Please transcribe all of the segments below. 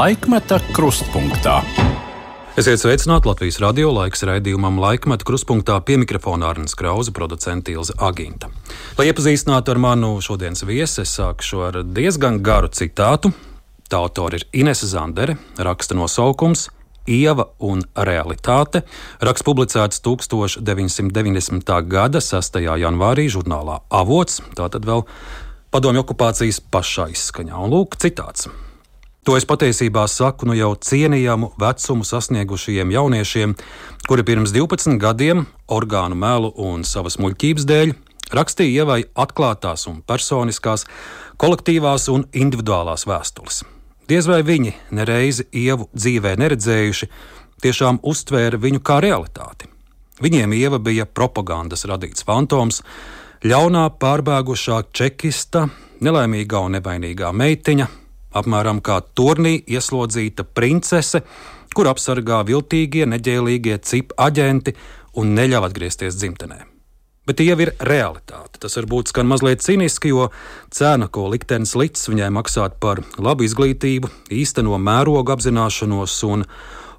Laikmeta krustpunktā. Esiet sveicināti Latvijas radio laiks raidījumam Laikmeta krustpunktā pie mikrofona Arnijas Krausa, producents Ilza Aginta. Lai iepazīstinātu ar manu šodienas viesi, es sākšu ar diezgan garu citātu. Tā autora ir Inese Zandere, raksta nosaukums Ieva un realitāte. Raksts publicēts 1990. gada 6. janvārī žurnālā Avots, tātad vēl padomju okupācijas pašā izskaņā. Un lūk, citāts. To es patiesībā saku nu jau cienījamu vecumu sasniegušajiem jauniešiem, kuri pirms 12 gadiem orgānu melu un savas muļķības dēļ rakstīja ievai atklātās un personiskās, kolektīvās un individuālās vēstules. Diez vai viņi nereizi ievu dzīvē neredzējuši, tiešām uztvēra viņu kā realitāti. Viņiem ieva bija propagandas radīts fantoms, ļaunā pārbēgušā čekista, nelaimīgā un nevainīgā meitiņa, apmēram kā turnī ieslodzīta princese, kur apsargā viltīgie, neģēlīgie cipu aģenti un neļauj atgriezties dzimtenē. Bet tie jau ir realitāte. Tas varbūt skan mazliet ciniski, jo cena, ko liktenis licis viņai maksāt par labu izglītību, īsteno mērogu apzināšanos un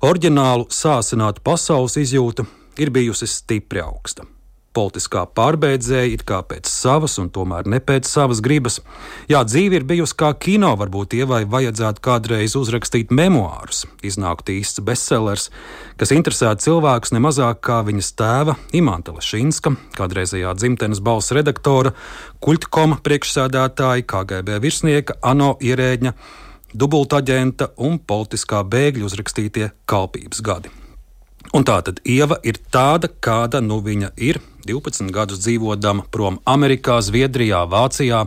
oriģinālu sāsinātu pasaules izjūtu, ir bijusi stipri augsta politiskā pārbeidzēja, it kā pēc savas, un tomēr ne pēc savas gribas. Jā, dzīve ir bijusi kā kino, varbūt ievai vajadzētu kādreiz uzrakstīt memoārus. Iznākt īsts bestsellers, kas interesētu cilvēkus nemazāk kā viņas tēva Imanta Lešinska, kādreizējā dzimtenes balss redaktora, kuļtkoma priekšsēdētāja, KGB virsnieka, ANO ierēģņa, dubultaģenta un politiskā bēgļu uzrakstītie kalpības gadi. Un tā tad Ieva ir tāda, kāda nu viņa ir 12 gadus dzīvodama prom Amerikā, Zviedrijā, Vācijā.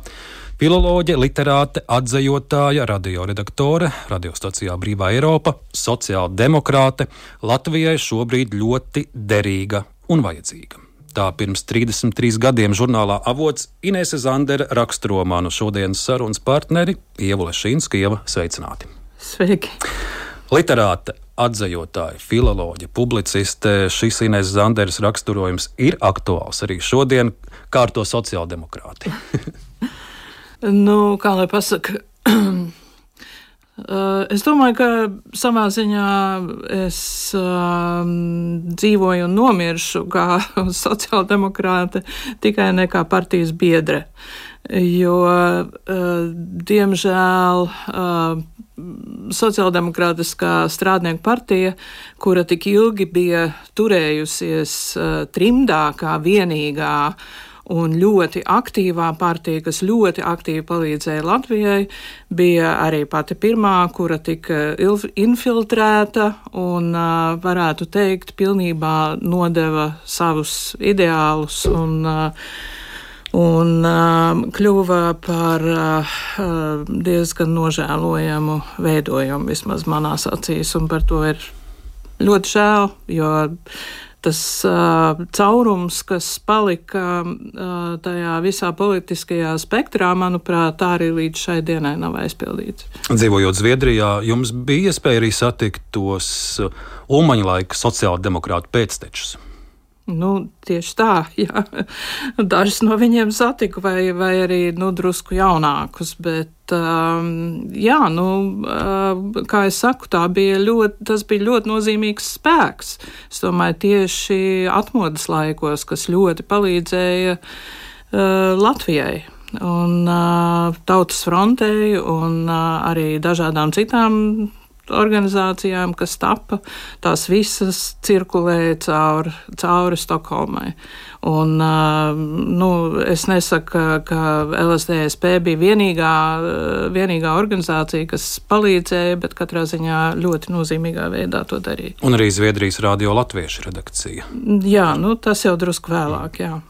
Filoloģe, literāte, atzījotāja, radioredaktore, radiostacijā Brīvā Eiropa, sociāla demokrāte, Latvijai šobrīd ļoti derīga un vajadzīga. Tā pirms 33 gadiem žurnālā avots Inese Zandere raksturomānu šodienas sarunas partneri Ievu Lešīnsku. Ieva, sveicināti! Sveiki! Literāte, atzījotāja, filoloģija, publiciste, šis Inês Zanderes raksturojums ir aktuāls arī šodien, kā ar to sociāldemokrāti. nu, kā lai pasaka, Es domāju, ka savā ziņā es um, dzīvoju un nomiršu kā sociāldemokrāte tikai ne kā partijas biedre. Jo, uh, diemžēl, uh, Sociāldemokrātiskā strādnieku partija, kura tik ilgi bija turējusies uh, trimdā kā vienīgā un ļoti aktīvā partija, kas ļoti aktīvi palīdzēja Latvijai, bija arī pati pirmā, kura tika infiltrēta un, uh, varētu teikt, pilnībā nodeva savus ideālus un uh, un uh, kļuva par uh, diezgan nožēlojamu veidojumu, vismaz manās acīs, un par to ir ļoti žēl, jo tas uh, caurums, kas palika uh, tajā visā politiskajā spektrā, manuprāt, tā arī līdz šai dienai nav aizpildīts. Dzīvojot Zviedrijā, jums bija iespēja arī satikt tos Ulmaņa laika sociāldemokrātu pēctečus. Nu, tieši tā, jā. Dažus no viņiem satiku, vai, vai arī nu, drusku jaunākus. Bet, um, jā, nu, uh, kā jau saku, bija ļoti, tas bija ļoti nozīmīgs spēks. Es domāju, tieši atmodas laikos, kas ļoti palīdzēja uh, Latvijai. Un uh, tautas frontei, un uh, arī dažādām citām organizācijām, kas tapa, tās visas cirkulēja cauri, cauri Stokholmai. Un, nu, es nesaku, ka LSDSP bija vienīgā, vienīgā organizācija, kas palīdzēja, bet katrā ziņā ļoti nozīmīgā veidā to darīja. Un arī Zviedrijas radio latviešu redakcija. Jā, nu, tas jau drusku vēlāk, jā.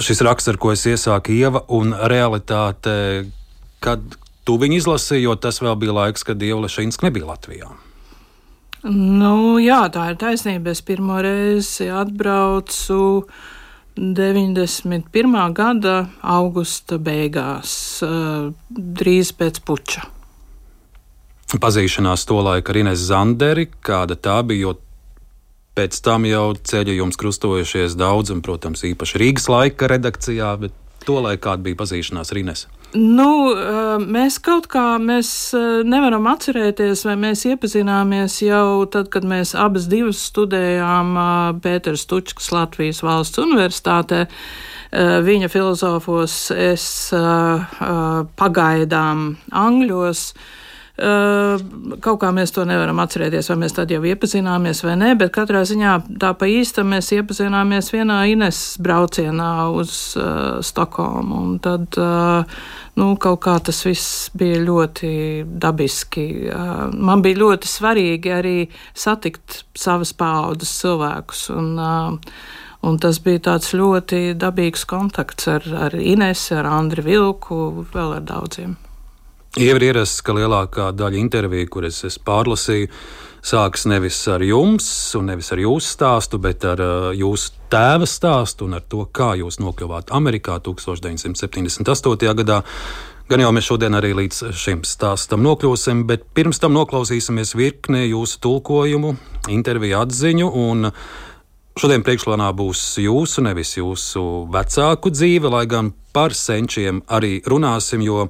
Šis raksts, ar ko es iesāku Ieva un realitāte, kad, Tu viņu izlasīji, jo tas vēl bija laiks, kad Dieva Lešīnska nebija Latvijā. Nu, jā, tā ir taisnība. Es pirmo reizi atbraucu 91. gada augusta beigās, drīz pēc puča. Pazīšanās to laiku ar Ines Zanderi, kāda tā bija, jo pēc tam jau ceļojums krustojušies daudz, un, protams, īpaši Rīgas laika redakcijā, bet to, lai kāda bija pazīšanās ar Inesu? Nu, mēs kaut kā mēs nevaram atcerēties, vai mēs iepazināmies jau tad, kad mēs abas divas studējām Pēters Tučkas Latvijas valsts universitātē. Viņa filozofos es pagaidām angļos. Kaut kā mēs to nevaram atcerēties, vai mēs tad jau iepazināmies vai nē, bet katrā ziņā tā pa īstam mēs iepazināmies vienā Ines braucienā uz uh, Stokholmu. Un tad uh, nu, kaut kā tas viss bija ļoti dabiski. Uh, man bija ļoti svarīgi arī satikt savas paudzes cilvēkus. Un, uh, Un tas bija tāds ļoti dabīgs kontakts ar, ar Inesu, ar Andriu Vilku, vēl ar daudziem. Jau ir ierasts, ka lielākā daļa interviju, kuras es pārlasīju, sākas nevis ar jums, un nevis ar jūsu stāstu, bet ar uh, jūsu tēva stāstu un ar to, kā jūs nokļuvāt Amerikā 1978. gadā. Gan jau mēs šodien arī līdz šim stāstam nokļūsim, bet pirms tam noklausīsimies virkni jūsu tulkojumu, interviju atziņu. Šodien priekšplānā būs jūsu, nevis jūsu vecāku dzīve, lai gan par senčiem arī runāsim, jo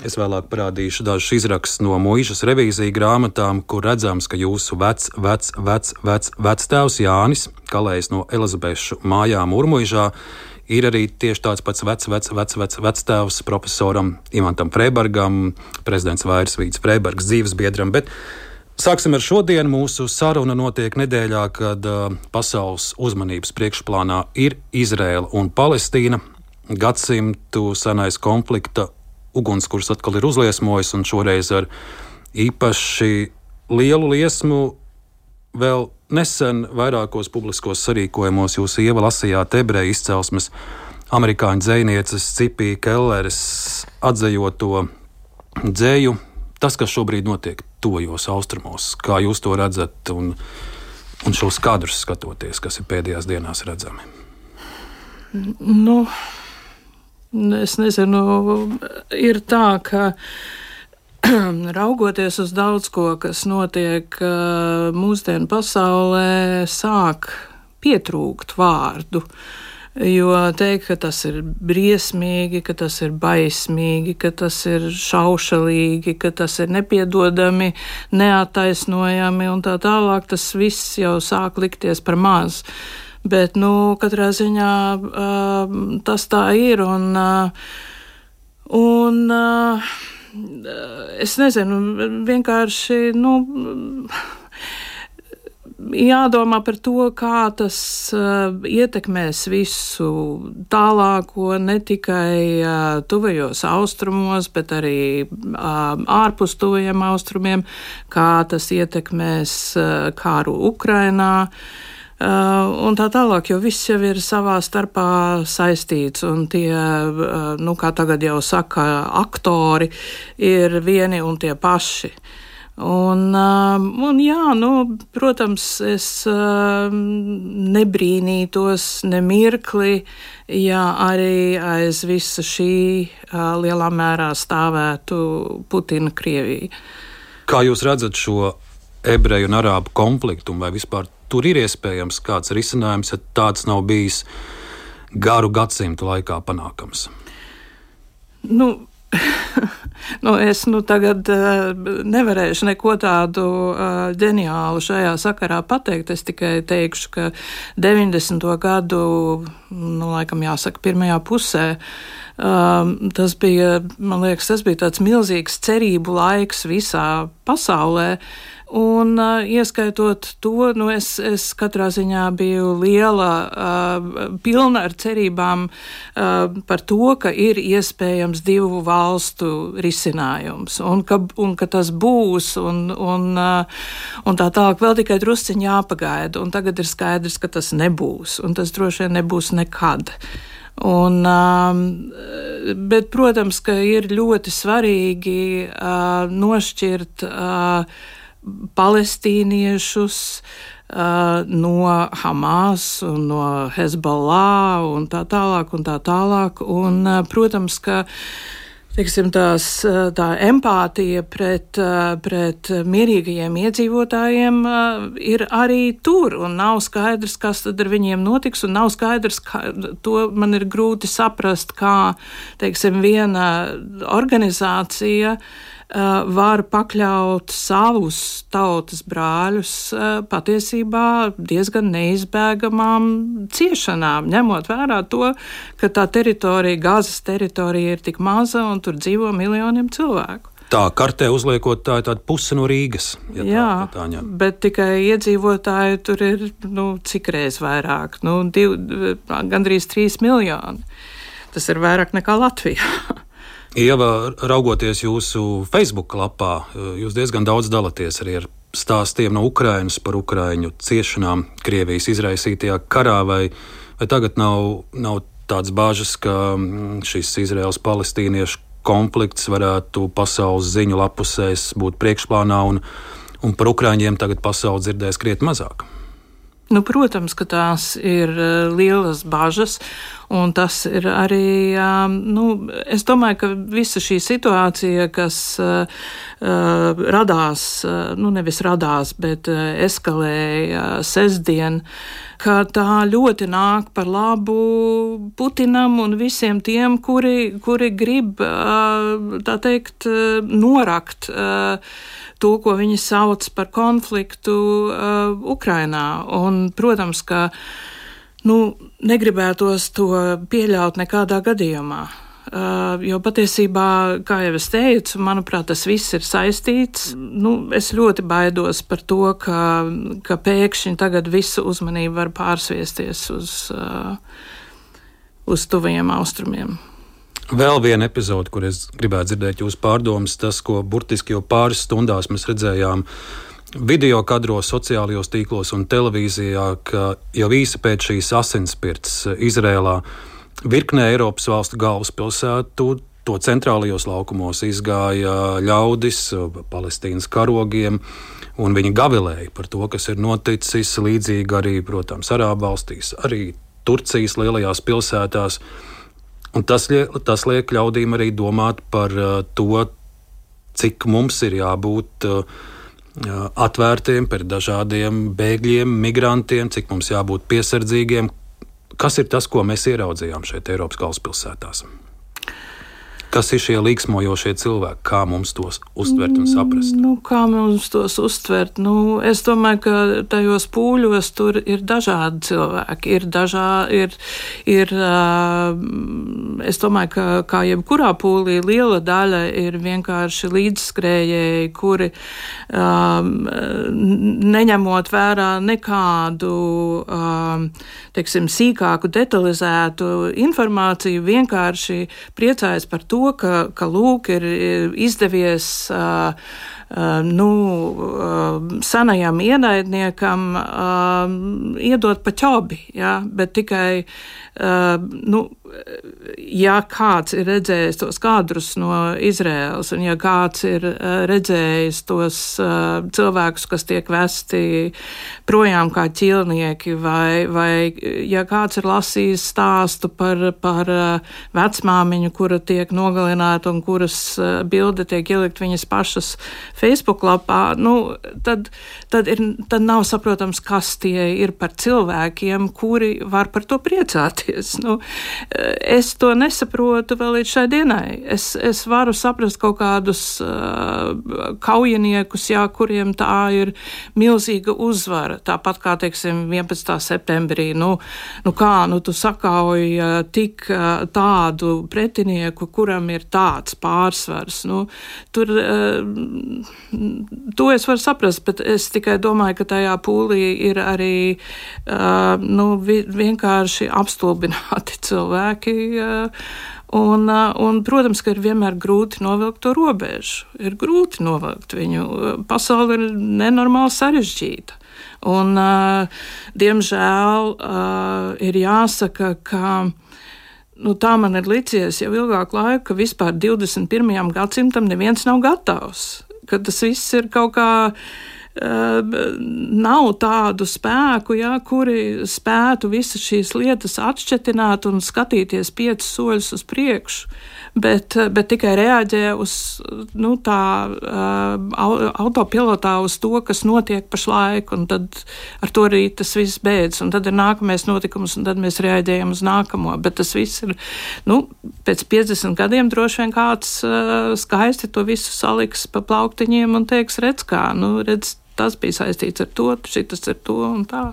Es vēlāk parādīšu dažus izrakstus no mūžas revīzija grāmatām, kur redzams, ka jūsu vec, vec, vec, vec, vectēvs Jānis, kalējis no Elizabešu mājām Urmuižā, ir arī tieši tāds pats vecs, vecs, vecs, vecs, vectēvs profesoram Imantam Freibergam, prezidents Vairs Vīts Freibergs dzīves biedram. Bet Sāksim ar šodienu. Mūsu saruna notiek nedēļā, kad uh, pasaules uzmanības priekšplānā ir Izraela un Palestīna. Gadsimtu senais konflikta ugunskurs atkal ir uzliesmojis, un šoreiz ar īpaši lielu liesmu vēl nesen vairākos publiskos sarīkojumos jūs ieva lasījāt ebreju izcelsmes amerikāņu dzinieces Cipī Kelleres atzīto dzēju. Tas, kas šobrīd notiek tojos austrumos, kā jūs to redzat, un, un šos kadrus skatoties, kas ir pēdējās dienās redzami? Nu, Es nezinu, ir tā, ka raugoties uz daudz ko, kas notiek mūsdienu pasaulē, sāk pietrūkt vārdu. Jo teikt, ka tas ir briesmīgi, ka tas ir baismīgi, ka tas ir šaušalīgi, ka tas ir nepiedodami, neataisnojami un tā tālāk, tas viss jau sāk likties par mazu. Bet, nu, katrā ziņā uh, tas tā ir. Un, uh, un uh, es nezinu, vienkārši. Nu, jādomā par to, kā tas uh, ietekmēs visu tālāko, ne tikai uh, tuvajos austrumos, bet arī uh, ārpus tuvajiem austrumiem, kā tas ietekmēs uh, kāru Ukrainā. Uh, un tā tālāk, jo viss jau ir savā starpā saistīts, un tie, uh, nu, kā tagad jau saka, aktori ir vieni un tie paši. Un, uh, un jā, nu, protams, es nebrīnītos nemirkli, ja arī aiz visa šī lielā mērā stāvētu Putina Krievija. Kā jūs redzat šo ebreju un arābu konfliktu, vai vispār tur ir iespējams kāds risinājums, ja tāds nav bijis garu gadsimtu laikā panākams? Nu, nu, es nu, tagad uh, nevarēšu neko tādu uh, ģeniālu šajā sakarā pateikt. Es tikai teikšu, ka 90. gadu, nu, laikam jāsaka, pirmajā pusē. Uh, tas bija, man liekas, tas bija tāds milzīgs cerību laiks visā pasaulē. Uh, Un, uh, ieskaitot to, nu, es, es katrā ziņā biju liela, uh, pilna ar cerībām uh, par to, ka ir iespējams divu valstu risinājums, un ka, un ka tas būs, un, un, uh, un tā tālāk vēl tikai drusciņi jāpagaida. Un tagad ir skaidrs, ka tas nebūs, un tas droši vien nebūs nekad. Un, bet, protams, ka ir ļoti svarīgi nošķirt palestīniešus uh, no Hamas un no Hezbollah un tā tālāk un tā tālāk. Un, uh, protams, ka teiksim, tās, tā empātija pret, pret mierīgajiem iedzīvotājiem ir arī tur, nav skaidrs, kas tad ar viņiem notiks, un nav skaidrs, kā, to man ir grūti saprast, kā, teiksim, viena organizācija var pakļaut savus tautas brāļus patiesībā diezgan neizbēgamām ciešanām, ņemot vērā to, ka tā teritorija, gazas teritorija ir tik maza un tur dzīvo miljoniem cilvēku. Tā kartē uzliekot, tā ir tāda puse no Rīgas. Ja Jā, tā, ja tā bet tikai iedzīvotāji tur ir nu, cik reizes vairāk, nu, div, gandrīz trīs miljoni. Tas ir vairāk nekā Latvijā. Ieva, raugoties jūsu Facebook lapā, jūs diezgan daudz dalāties arī ar stāstiem no Ukrainas par Ukraiņu ciešanām Krievijas izraisītajā karā, vai, vai tagad nav, nav tāds bāžas, ka mm, šis Izraels-Palestīniešu konflikts varētu pasaules ziņu lapusēs būt priekšplānā, un, un par Ukraiņiem tagad pasaule dzirdēs krietni mazāk. Nu, protams, ka tās ir lielas bažas, Un tas ir arī, nu, es domāju, ka visa šī situācija, kas uh, radās, nu, nevis radās, bet eskalēja sestdien, ka tā ļoti nāk par labu Putinam un visiem tiem, kuri, kuri grib, tā teikt, norakt to, ko viņi sauc par konfliktu uh, Ukrainā. Un, protams, ka Nu, negribētos to pieļaut nekādā gadījumā. Uh, jo patiesībā, kā jau es teicu, manuprāt, tas viss ir saistīts. Nu, es ļoti baidos par to, ka, ka pēkšņi tagad visu uzmanību var pārsviesties uz, uh, uz tuvajiem austrumiem. Vēl viena epizode, kur es gribētu dzirdēt jūsu pārdomas, tas, ko burtiski jau pāris stundās mēs redzējām video kadros, sociālajos tīklos un televīzijā, ka jau īsi pēc šīs asinspirts Izrēlā virknē Eiropas valstu galvaspilsētu to centrālajos laukumos izgāja ļaudis, palestīnas karogiem, un viņi gavilēja par to, kas ir noticis līdzīgi arī, protams, Arābu valstīs, arī Turcijas lielajās pilsētās. Un tas, tas liek ļaudīm arī domāt par uh, to, cik mums ir jābūt uh, atvērtiem pret dažādiem bēgļiem, migrantiem, cik mums jābūt piesardzīgiem. Kas ir tas, ko mēs ieraudzījām šeit, Eiropas galvaspilsētās? Kas ir šie līksmojošie cilvēki? Kā mums tos uztvert un saprast? Nu, kā mums tos uztvert? Nu, es domāju, ka tajos pūļos tur ir dažādi cilvēki. Ir dažā, ir, ir, es domāju, ka kā jebkurā pūlī liela daļa ir vienkārši līdzskrējēji, kuri neņemot vērā nekādu teiksim, sīkāku, detalizētu informāciju, vienkārši priecājas par to, to, ka, ka lūk, ir izdevies uh, nu, senajam ienaidniekam iedot pa ķobi, ja, bet tikai nu, ja kāds ir redzējis tos kadrus no Izraēlas, un ja kāds ir redzējis tos cilvēkus, kas tiek vesti projām kā ķilnieki, vai, vai ja kāds ir lasījis stāstu par, par vecmāmiņu, kura tiek nogalināta un kuras bilde tiek ielikt viņas pašas Facebook lapā, nu, tad, tad, ir, tad nav saprotams, kas tie ir par cilvēkiem, kuri var par to priecāties darboties. Nu, es to nesaprotu vēl līdz šai dienai. Es, es varu saprast kaut kādus uh, kaujiniekus, jā, kuriem tā ir milzīga uzvara. Tāpat kā, teiksim, 11. septembrī, nu, nu kā, nu tu sakauji uh, tik uh, tādu pretinieku, kuram ir tāds pārsvars. Nu, tur, uh, to es varu saprast, bet es tikai domāju, ka tajā pūlī ir arī uh, nu, vi, vienkārši apstulbināti stulbināti cilvēki. Un, un, protams, ka ir vienmēr grūti novilkt to robežu. Ir grūti novilkt viņu. Pasaule ir nenormāli sarežģīta. Un, diemžēl ir jāsaka, ka nu, tā man ir licies jau ilgāku laiku, ka vispār 21. gadsimtam neviens nav gatavs. Ka tas viss ir kaut kā nav tādu spēku, jā, kuri spētu visas šīs lietas atšķetināt un skatīties piecus soļus uz priekšu bet, bet tikai reaģē uz nu, tā uh, autopilotā uz to, kas notiek pašlaik, un tad ar to arī tas viss beidzas. Un tad ir nākamais notikums, un tad mēs reaģējam uz nākamo. Bet tas viss ir, nu, pēc 50 gadiem droši vien kāds skaisti to visu saliks pa plauktiņiem un teiks, redz kā, nu, redz, tas bija saistīts ar to, šitas ar to un tā.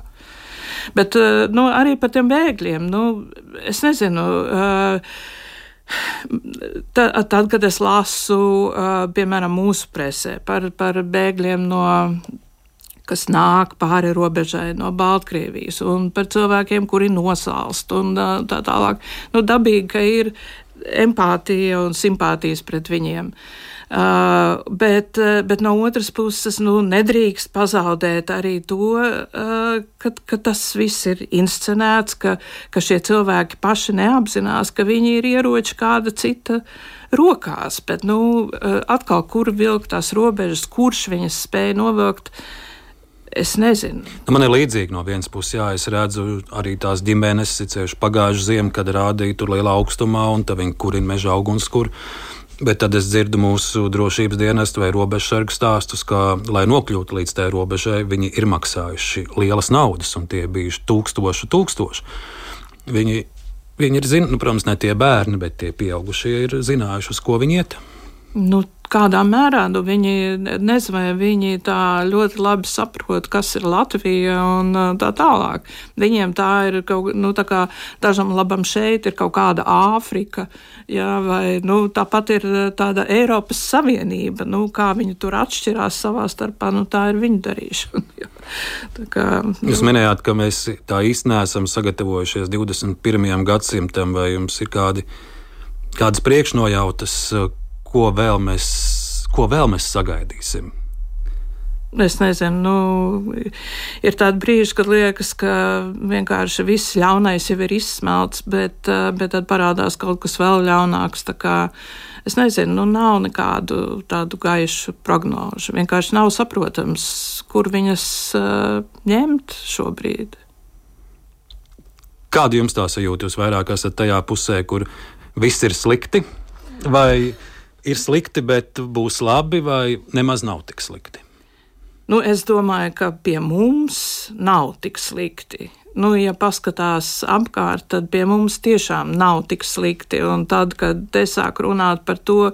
Bet nu, arī par tiem bēgļiem, nu, es nezinu. Uh, Tad, kad es lasu, piemēram, mūsu presē par, par bēgļiem no kas nāk pāri robežai no Baltkrievijas, un par cilvēkiem, kuri nosalst, un tā tālāk. Nu, dabīgi, ka ir empātija un simpātijas pret viņiem. Uh, Uh, bet, uh, bet no otras puses, nu, nedrīkst pazaudēt arī to, uh, ka, ka tas viss ir inscenēts, ka, ka šie cilvēki paši neapzinās, ka viņi ir ieroči kāda cita rokās. Bet, nu, uh, atkal, kur vilkt tās robežas, kurš viņas spēja novilkt. Es nezinu. Man ir līdzīgi no vienas puses, jā, es redzu arī tās ģimenes, cieši pagājušā ziemā, kad rādīja tur lielā augstumā, un viņi kurina meža ugunskura. Bet tad es dzirdu mūsu drošības dienestu vai robežsargu stāstus, ka, lai nokļūtu līdz tai robežai, viņi ir maksājuši lielas naudas, un tie bijuši tūkstoši, tūkstoši. Viņi, viņi ir, zin, nu, protams, ne tie bērni, bet tie pieaugušie ir zinājuši, uz ko viņi iet. Nu, kādā mērā nu, viņi nezinu, vai viņi tā ļoti labi saprot, kas ir Latvija un tā tālāk. Viņiem tā ir kaut nu, tā kā dažam labam šeit ir kaut kāda Āfrika, jā, vai nu, tāpat ir tāda Eiropas Savienība. Nu, kā viņi tur atšķirās savā starpā, nu, tā ir viņu darīšana. kā, nu. Jūs minējāt, ka mēs tā īsti neesam sagatavojušies 21. gadsimtam, vai jums ir kādi, kādas priekšnojautas? Ko vēl mēs, ko vēl mēs sagaidīsim? Es nezinu, nu, ir tādi brīži, kad liekas, ka vienkārši viss ļaunais jau ir izsmelts, bet, eh, bet tad parādās kaut kas vēl ļaunāks. Es nezinu, nu, nav nekādu tādu gaišu prognožu. Vienkārši nav saprotams, kur viņas uh, ņemt šobrīd. Kāda jums tā sajūta? Jūs vairāk esat tajā pusē, kur viss ir slikti, vai ir slikti, bet būs labi, vai nemaz nav tik slikti? Nu, es domāju, ka pie mums nav tik slikti. Nu, ja paskatās apkārt, tad pie mums tiešām nav tik slikti. Un tad, kad te sāk runāt par to,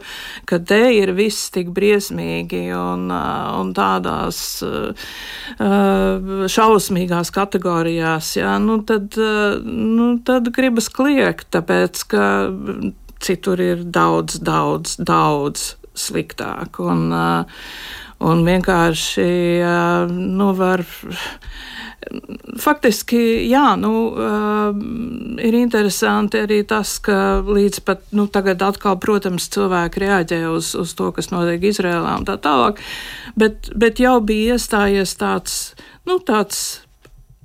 ka te ir viss tik briesmīgi un, un tādās šausmīgās kategorijās, jā, nu, tad, nu, tad gribas kliegt, tāpēc ka citur ir daudz, daudz, daudz sliktāk. Un, uh, un vienkārši uh, nu, var. Faktiski, jā, nu, uh, ir interesanti arī tas, ka līdz pat nu, tagad atkal, protams, cilvēki reaģē uz, uz to, kas notiek Izrēlā un tā tālāk, bet, bet jau bija iestājies tāds, nu, tāds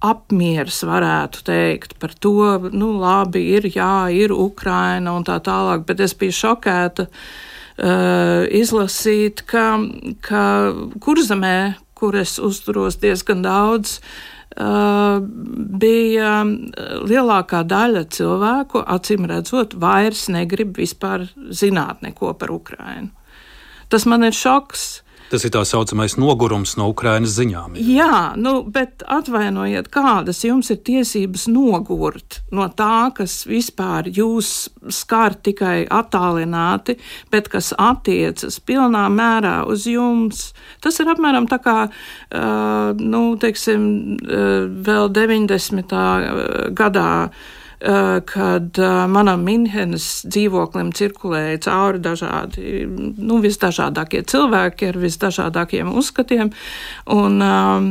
apmieris, varētu teikt, par to, nu, labi, ir, jā, ir Ukraina un tā tālāk, bet es biju šokēta uh, izlasīt, ka, ka kurzemē, kur es uzturos diezgan daudz, uh, bija lielākā daļa cilvēku, acīm redzot, vairs negrib vispār zināt neko par Ukrainu. Tas man ir šoks. Tas ir tā saucamais nogurums no Ukrainas ziņām. Jā, jā nu, bet atvainojiet, kādas jums ir tiesības nogurt no tā, kas vispār jūs skar tikai attālināti, bet kas attiecas pilnā mērā uz jums. Tas ir apmēram tā kā, uh, nu, teiksim, uh, vēl 90. gadā Eh, kad eh, manam Minhenes dzīvoklim cirkulēja cauri dažādi, nu, visdažādākie cilvēki ar visdažādākiem uzskatiem. Un, um,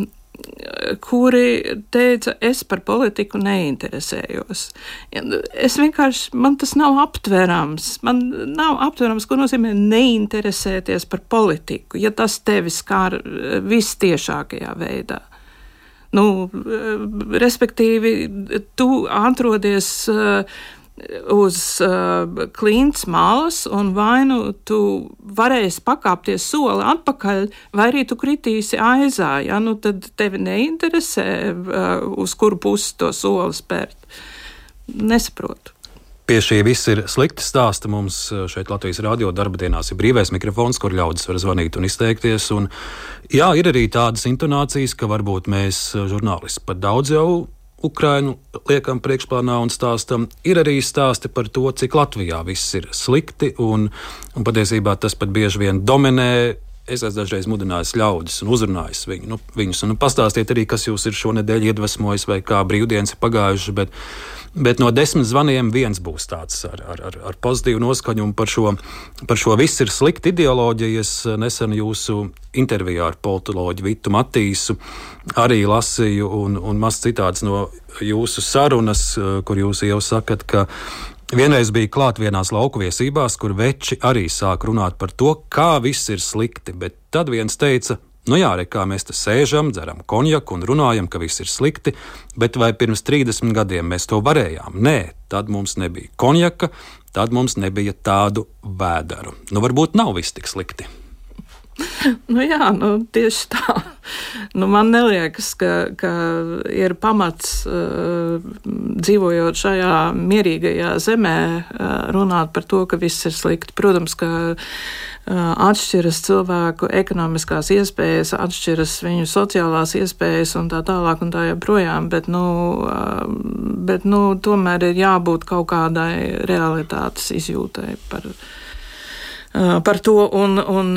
kuri teica, es par politiku neinteresējos. Es vienkārši, man tas nav aptverams. Man nav aptverams, ko nozīmē neinteresēties par politiku, ja tas tevi skar vistiešākajā veidā. Nu, respektīvi, tu atrodies uh, uz uh, klints malas, un vai nu tu varēsi pakāpties soli atpakaļ, vai arī tu kritīsi aizā. Ja? Nu, tad tevi neinteresē, uh, uz kuru pusi to soli spērt. Nesaprotu. Pie šī viss ir slikti stāsta. Mums uh, šeit Latvijas radio darba dienās ir brīvais mikrofons, kur ļaudis var zvanīt un izteikties. Un, jā, ir arī tādas intonācijas, ka varbūt mēs, uh, žurnālisti, pat daudz jau Ukrainu liekam priekšplānā un stāstam, ir arī stāsti par to, cik Latvijā viss ir slikti. Un, un patiesībā tas pat bieži vien dominē. Es esmu dažreiz mudinājis ļaudis un uzrunājis viņu, nu, viņus. Un pastāstiet arī, kas jūs ir šonadēļ iedvesmojis vai kā brīvdienas ir pagājušas. Bet, Bet no desmit zvaniem viens būs tāds ar, ar, ar, pozitīvu noskaņu. Par šo, par šo viss ir slikti ideoloģija. Es nesen jūsu intervijā ar politoloģu Vitu Matīsu arī lasīju, un, un maz citāds no jūsu sarunas, kur jūs jau sakat, ka Vienreiz bija klāt vienās lauku viesībās, kur veči arī sāk runāt par to, kā viss ir slikti, bet tad viens teica, Nu jā, re, kā mēs te sēžam, dzeram konjaku un runājam, ka viss ir slikti, bet vai pirms 30 gadiem mēs to varējām? Nē, tad mums nebija konjaka, tad mums nebija tādu vēderu. Nu, varbūt nav viss tik slikti. nu, jā, nu, tieši tā. Nu, man liekas, ka, ka ir pamats uh, dzīvojot šajā mierīgajā zemē, uh, runāt par to, ka viss ir slikti. Protams, ka uh, atšķiras cilvēku ekonomiskās iespējas, atšķiras viņu sociālās iespējas un tā tālāk un tā joprojām, bet, nu, uh, bet nu, tomēr ir jābūt kaut kādai realitātes izjūtai par viņu par to. Un, un,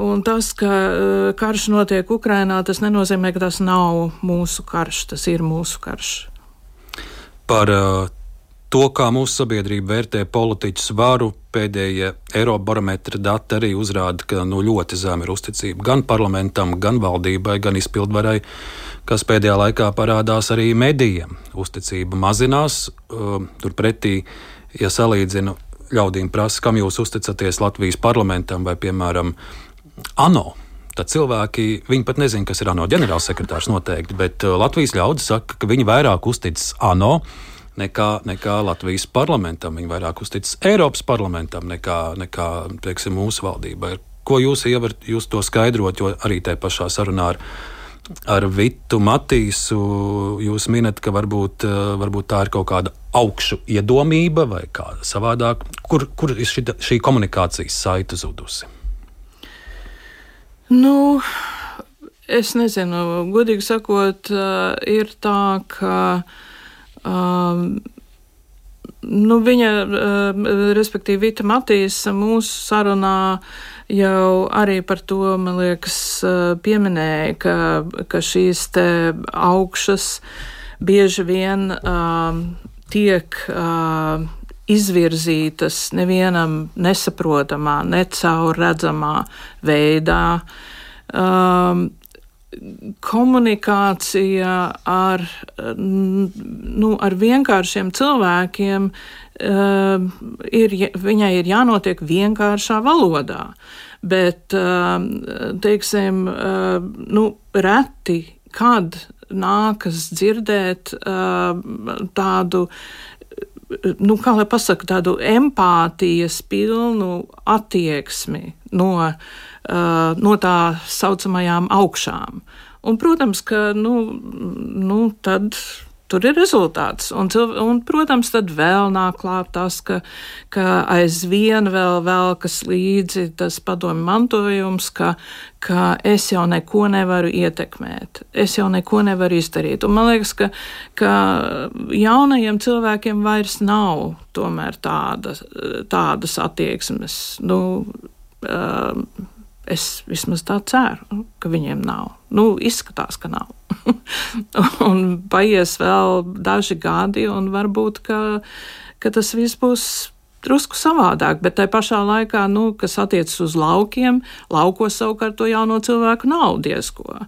un tas, ka karš notiek Ukrainā, tas nenozīmē, ka tas nav mūsu karš, tas ir mūsu karš. Par to, kā mūsu sabiedrība vērtē politiķu svaru, pēdējie Eirobarometra dati arī uzrāda, ka nu, ļoti zema ir uzticība gan parlamentam, gan valdībai, gan izpildvarai, kas pēdējā laikā parādās arī medijiem. Uzticība mazinās, turpretī, ja salīdzinu ļaudīm prasa, kam jūs uzticaties Latvijas parlamentam vai, piemēram, ANO. Tad cilvēki, viņi pat nezina, kas ir ANO ģenerālsekretārs noteikti, bet uh, Latvijas ļaudis saka, ka viņi vairāk uzticas ANO nekā, nekā Latvijas parlamentam. Viņi vairāk uzticas Eiropas parlamentam nekā, nekā teiksim, mūsu valdībai. Ko jūs ievarat, jūs to skaidrot, jo arī tajā pašā sarunā ar ar Vitu Matīsu jūs minat, ka varbūt, eh, varbūt tā ir kaut kāda augšu iedomība vai kā savādāk. Kur, kur ir šī, šī komunikācijas saita zudusi? Nu, es nezinu, godīgi sakot, eh, ir tā, ka. Um, nu, viņa, respektīvi, Vita Matīs mūsu sarunā uh, jau arī par to, man liekas, pieminēja, ka, ka šīs te augšas bieži vien uh, tiek uh, izvirzītas nevienam nesaprotamā, necaurredzamā veidā. Um, komunikācija ar, nu, ar vienkāršiem cilvēkiem uh, ir, viņai ir jānotiek vienkāršā valodā. Bet, uh, teiksim, uh, nu, reti, kad nākas dzirdēt uh, tādu nu, kā lai pasakā, tādu empātijas pilnu attieksmi no, uh, no tā saucamajām augšām. Un, protams, ka nu, nu, tad tur ir rezultāts. Un, un, protams, tad vēl nāk klāt tas, ka, ka aizvien vēl velkas līdzi tas padomju mantojums, ka, ka es jau neko nevaru ietekmēt, es jau neko nevaru izdarīt. Un man liekas, ka, ka jaunajiem cilvēkiem vairs nav tomēr tāda, tādas attieksmes. Nu, uh, Es vismaz tā ceru, ka viņiem nav. Nu, izskatās, ka nav. un paies vēl daži gadi, un varbūt ka, ka tas viss būs drusku savādāk. Bet tajā pašā laikā, nu, kas attiecas uz laukiem, laukos savukārt to jauno cilvēku nav diezko.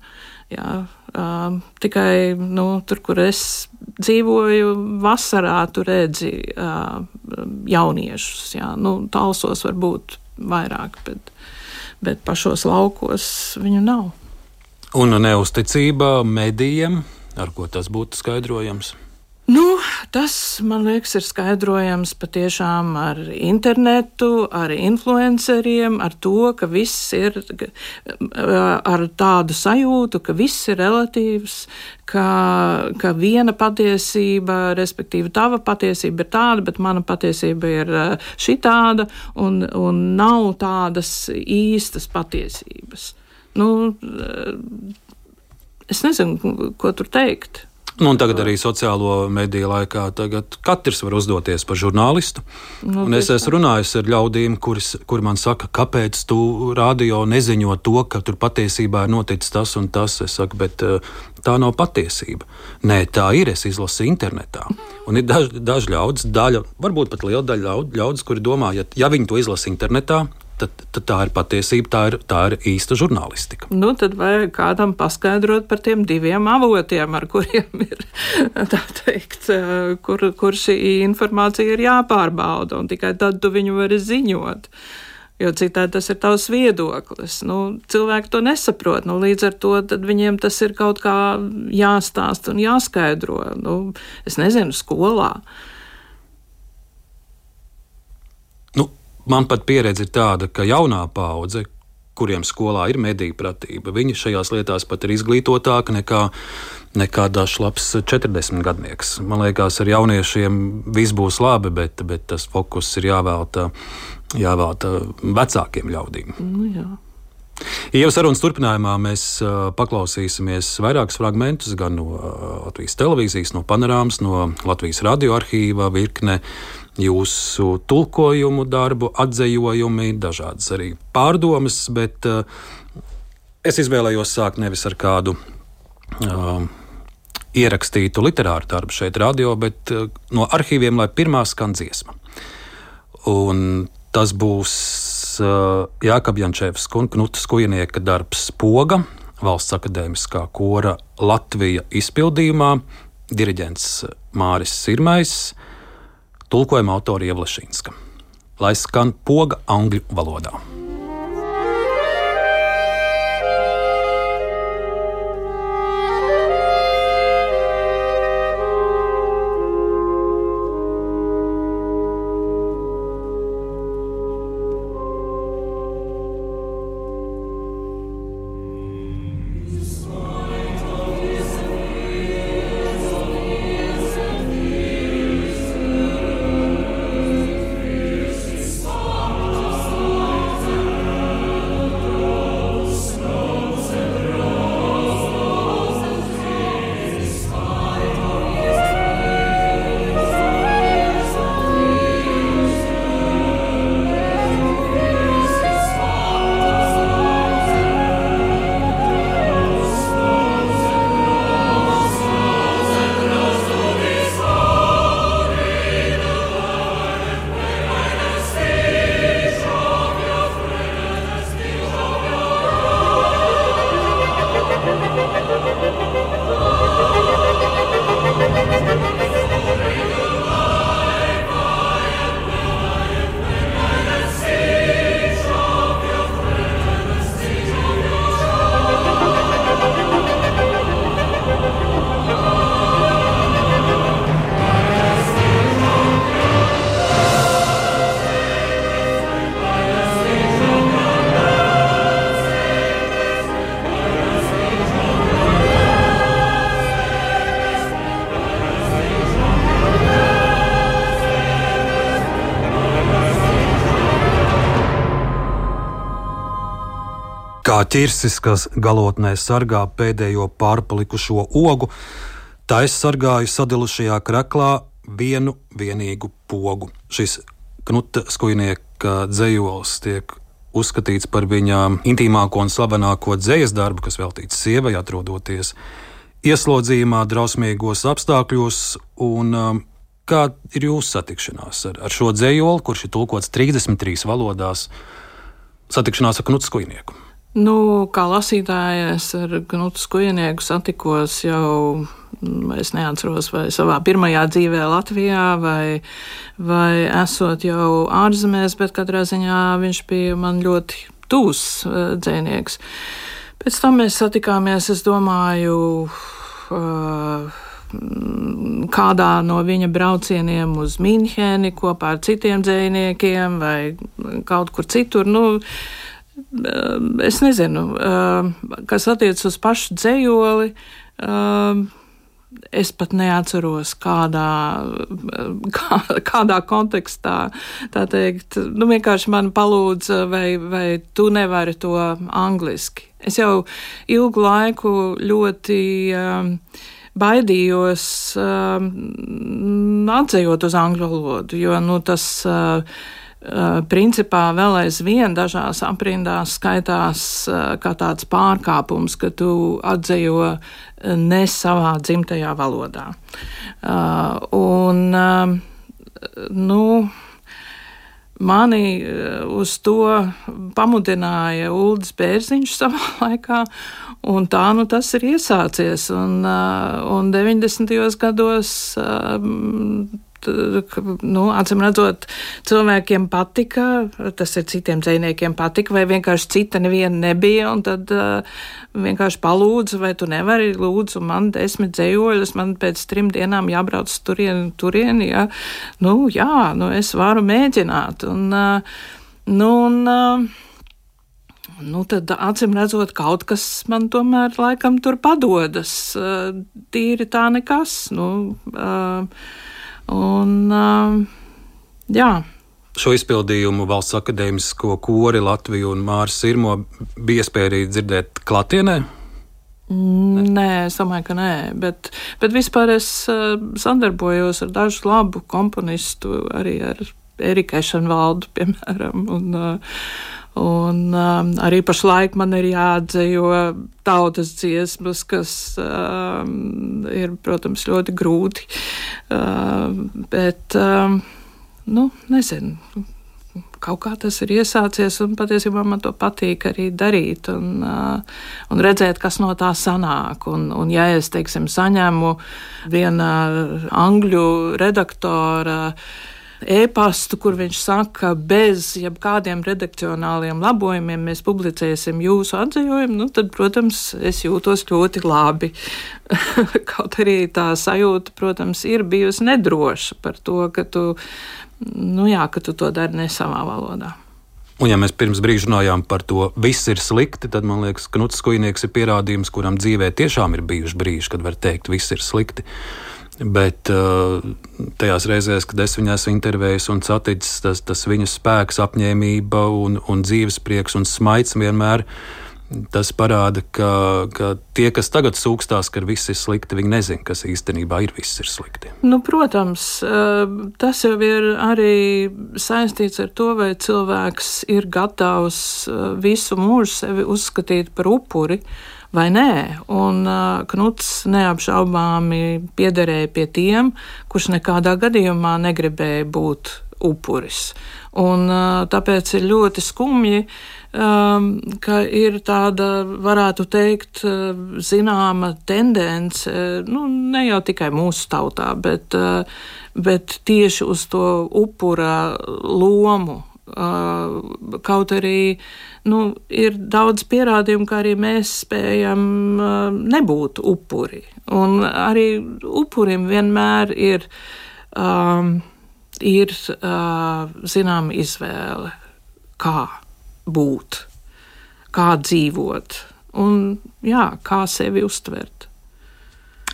Jā, uh, tikai nu, tur, kur es dzīvoju, vasarā tur redzi uh, jauniešus. Jā, nu, talsos varbūt vairāk. Bet, bet pašos laukos viņu nav. Un neusticība medijiem, ar ko tas būtu skaidrojams? Nu, tas, man liekas, ir skaidrojams patiešām ar internetu, ar influenceriem, ar to, ka viss ir ar tādu sajūtu, ka viss ir relatīvs, ka, ka viena patiesība, respektīvi tava patiesība ir tāda, bet mana patiesība ir eh, šitāda, un, un nav tādas īstas patiesības. Nu, eh, es nezinu, ko tur teikt. Nu, tagad arī sociālo mediju laikā katrs var uzdoties par žurnālistu. Nu, es esmu runājis ar ļaudīm, kuris, kuri man saka, kāpēc tu radio neziņo to, ka tur patiesībā ir noticis tas un tas. Es saku, bet eh, tā nav patiesība. Nē, tā ir. Es izlasu internetā. Un ir daži daž ļaudis, daļa, varbūt pat liela daļa ļaudis, kuri domā, ja, ja viņi to izlasa internetā, tad, tad tā ir patiesība, tā ir, tā ir īsta žurnālistika. Nu, tad vajag kādam paskaidrot par tiem diviem avotiem, ar kuriem ir teikt, kur, kur šī informācija ir jāpārbauda, un tikai tad tu viņu vari ziņot. Jo citādi tas ir tavs viedoklis. Nu, cilvēki to nesaprot. Nu, līdz ar to viņiem tas ir kaut kā jāstāsta un jāskaidro. Nu, es nezinu, skolā. Uh, Man pat pieredze ir tāda, ka jaunā paudze, kuriem skolā ir mediju pratība, viņi šajās lietās pat ir izglītotāki nekā, nekā dažs labs 40 gadnieks. Man liekas, ar jauniešiem viss būs labi, bet, bet tas fokus ir jāvēlta, jāvēlta vecākiem ļaudīm. Nu, jā. Jau sarunas turpinājumā mēs paklausīsimies vairākus fragmentus gan no Latvijas televīzijas, no panorāmas, no Latvijas radioarkīva virkne jūsu tulkojumu darbu, atzējojumi, dažādas arī pārdomas, bet uh, es izvēlējos sākt nevis ar kādu uh, ierakstītu literāru darbu šeit, radio, bet uh, no arhīviem, lai pirmā skan dziesma. Un tas būs uh, Jākab Jančevs un Knuta Skujnieka darbs Poga, valsts akadēmiskā kora Latvija izpildījumā, diriģents Māris Sirmais, Tulkojuma autora Ievlašīnska. Lai skan poga angļu valodā. Kā ķirsis, kas galotnē sargā pēdējo pārpalikušo ogu, tā es sargāju sadilušajā kraklā vienu vienīgu pogu. Šis Knuta skujnieka dzējols tiek uzskatīts par viņa intīmāko un slavenāko dzējas darbu, kas veltīts sievai, atrodoties ieslodzījumā, drausmīgos apstākļos. Un, um, kā ir jūsu satikšanās ar, ar šo dzējoli, kurš ir tulkots 33 valodās, satikšanās ar Knuta skujnieku? Nu, kā lasītāja, es ar Knutu Skujenieku satikos jau, mm, es neatceros, vai savā pirmajā dzīvē Latvijā, vai, vai esot jau ārzemēs, bet katrā ziņā viņš bija man ļoti tūs uh, dzēnieks. Pēc tam mēs satikāmies, es domāju, uh, kādā no viņa braucieniem uz Mīnheni kopā ar citiem dzīsniekiem vai kaut kur citur. Nu, es nezinu, kas attiecas uz pašu dzējoli. Es pat neatceros, kādā, kā, kādā kontekstā tā teikt. Nu, vienkārši man palūdza, vai, vai tu nevari to angliski. Es jau ilgu laiku ļoti um, baidījos um, atzējot uz angļu valodu, jo nu, tas. Uh, principā vēl aizvien dažās aprindās skaitās uh, kā tāds pārkāpums, ka tu atzejo uh, ne savā dzimtajā valodā. Un, nu, Mani uz to pamudināja Ulris Bērziņš savā laikā, un tā nu tas ir iesācies. Un, un 90. gados nu, acīm redzot, cilvēkiem patika, tas ir citiem dzīsniekiem patika, vai vienkārši cita neviena nebija, tad uh, vienkārši palūdzu, vai tu nevari, lūdzu, man desmit dzējoļus, man pēc trim dienām jābrauc turien, turien, ja, nu, jā, nu, es varu mēģināt, un, uh, nu, un, uh, Nu, tad, acīm redzot, kaut kas man tomēr laikam tur padodas. Tīri tā nekas. Nu, uh, Un, jā. Šo izpildījumu valsts akadēmisko kori Latviju un Mārs Sirmo bija iespēja arī dzirdēt klātienē. Ne. Nē, es domāju, ka nē, bet, bet vispār es uh, sadarbojos ar dažu labu komponistu, arī ar Eriku Ešenvaldu, piemēram. Un, uh, Un um, arī pašlaik man ir jāatdzejo tautas dziesmas, kas um, ir, protams, ļoti grūti. Uh, bet, um, nu, nezinu. Kaut kā tas ir iesācies, un patiesībā man to patīk arī darīt, un, uh, un redzēt, kas no tā sanāk. Un, un ja es, teiksim, saņemu viena angļu redaktora uh, e-pastu, kur viņš saka, ka bez jebkādiem redakcionāliem labojumiem mēs publicēsim jūsu atzījumu, nu, tad, protams, es jūtos ļoti labi. Kaut arī tā sajūta, protams, ir bijusi nedroša par to, ka tu, nu jā, ka tu to dari ne savā valodā. Un, ja mēs pirms brīža runājām par to, viss ir slikti, tad man liekas, ka Knuts Kujnieks ir pierādījums, kuram dzīvē tiešām ir bijuši brīži, kad var teikt, viss ir slikti. Bet uh, tajās reizēs, kad es viņās intervēju un saticis, tas, tas viņu spēks, apņēmība un, un dzīves prieks un smaids vienmēr. Tas parāda, ka, ka tie, kas tagad sūkstās, ka viss ir slikti, viņi nezina, kas īstenībā ir viss ir slikti. Nu, protams, uh, tas jau ir arī saistīts ar to, vai cilvēks ir gatavs uh, visu mūžu sevi uzskatīt par upuri. Uh, vai nē. Un Knuts neapšaubāmi piederēja pie tiem, kurš nekādā gadījumā negribēja būt upuris. Un, tāpēc ir ļoti skumji, um, ka ir tāda, varētu teikt, zināma tendence, nu, ne jau tikai mūsu tautā, bet, bet tieši uz to upura lomu Kaut arī nu, ir daudz pierādījumu, ka arī mēs spējam nebūt upuri. Un arī upurim vienmēr ir, um, ir uh, zināma izvēle, kā būt, kā dzīvot un jā, kā sevi uztvert.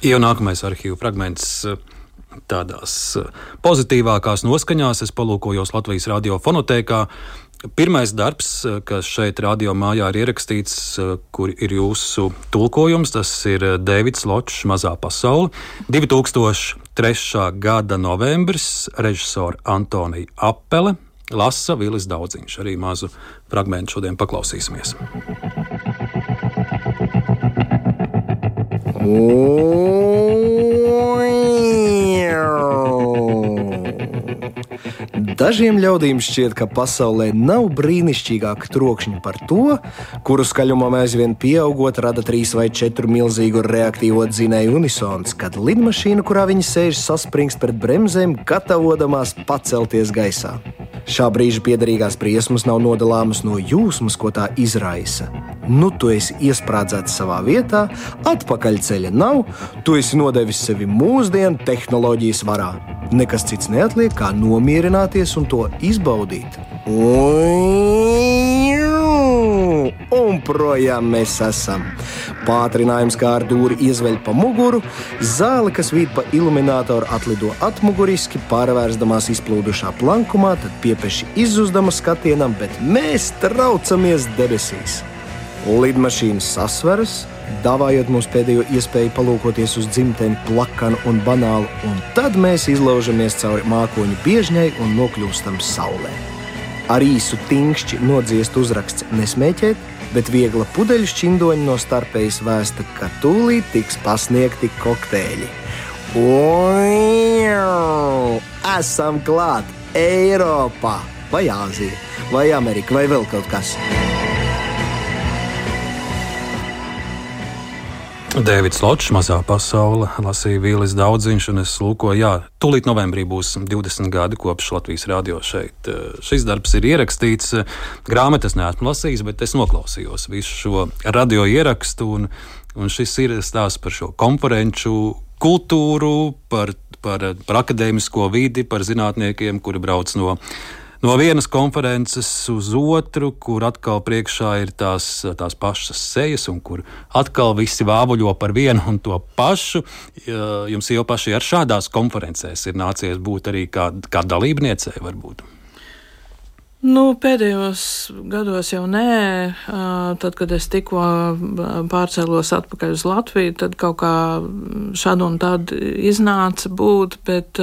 Jau nākamais arhīvu fragments tādās eh, pozitīvākās noskaņās. Es palūkojos Latvijas radiofonotēkā. Pirmais darbs, eh, kas šeit radio mājā ir ierakstīts, eh, kur ir jūsu tulkojums, tas ir Deivids Ločs, Mazā pasaule. 2003. gada novembris, režisora Antonija Apele, lasa Vilis Daudziņš. Arī mazu fragment šodien paklausīsimies. Thank you. Dažiem ļaudīm šķiet, ka pasaulē nav brīnišķīgāka trokšņa par to, kuru skaļumam aizvien pieaugot, rada trīs vai četru milzīgu reaktīvo dzinēju unisons, kad lidmašīna, kurā viņi sēž, saspringst pret bremzēm, gatavojamās pacelties gaisā. Šā brīža piederīgās briesmas nav nodalāmas no jūsmas, ko tā izraisa. nu tu esi iesprādzēts savā vietā, atpakaļceļa nav, tu esi nodevis sevi mūsdienu tehnoloģijas varā. Nekas cits neatliek, kā nomierināties un to izbaudīt. Un projām mēs esam. Pātrinājums kā ar dūri iezveļ pa muguru, zāle, kas vīd pa iluminatoru, atlido atmuguriski, pārvērsdamās izplūdušā plankumā, tad piepeši izzuzdama skatienam, bet mēs traucamies debesīs. Lidmašīna sasveras, dāvājot mums pēdējo iespēju palūkoties uz dzimteni plakanu un banālu, un tad mēs izlaužamies cauri mākoņu biežņai un nokļūstam saulē. Ar īsu tingšķi nodziest uzraksts nesmēķēt, bet viegla pudeļu šķindoņa no starpējas vēsta, ka tūlīt tiks pasniegti kokteļi. Un esam klāt Eiropā, vai Āzija, vai Amerika, vai vēl kaut kas. Dēvids Ločs, mazā pasaule, lasīja Vīlis Daudziņš, un es lūkoju, jā, tūlīt novembrī būs 20 gadi kopš Latvijas radio šeit. Šis darbs ir ierakstīts, grāmatas neesmu lasījis, bet es noklausījos visu šo radio ierakstu, un, un šis ir stāsts par šo konferenču kultūru, par, par, par akadēmisko vidi, par zinātniekiem, kuri brauc no no vienas konferences uz otru, kur atkal priekšā ir tās, tās pašas sejas, un kur atkal visi vāvuļo par vienu un to pašu. Jums jau pašai ar šādās konferencēs ir nācies būt arī kā, kā dalībniecei, varbūt. Nu, pēdējos gados jau nē. Tad, kad es tikko pārcēlos atpakaļ uz Latviju, tad kaut kā šādu un tādu iznāca būt, bet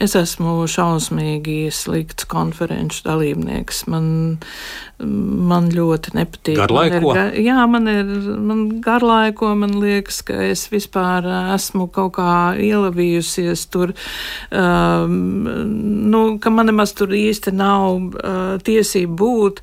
es esmu šausmīgi slikts konferenču dalībnieks. Man, man ļoti nepatīk. Garlaiko? Man ir, jā, man ir man garlaiko, man liekas, ka es vispār esmu kaut kā ielavījusies tur, um, nu, ka man nemaz tur īsti nav tiesība būt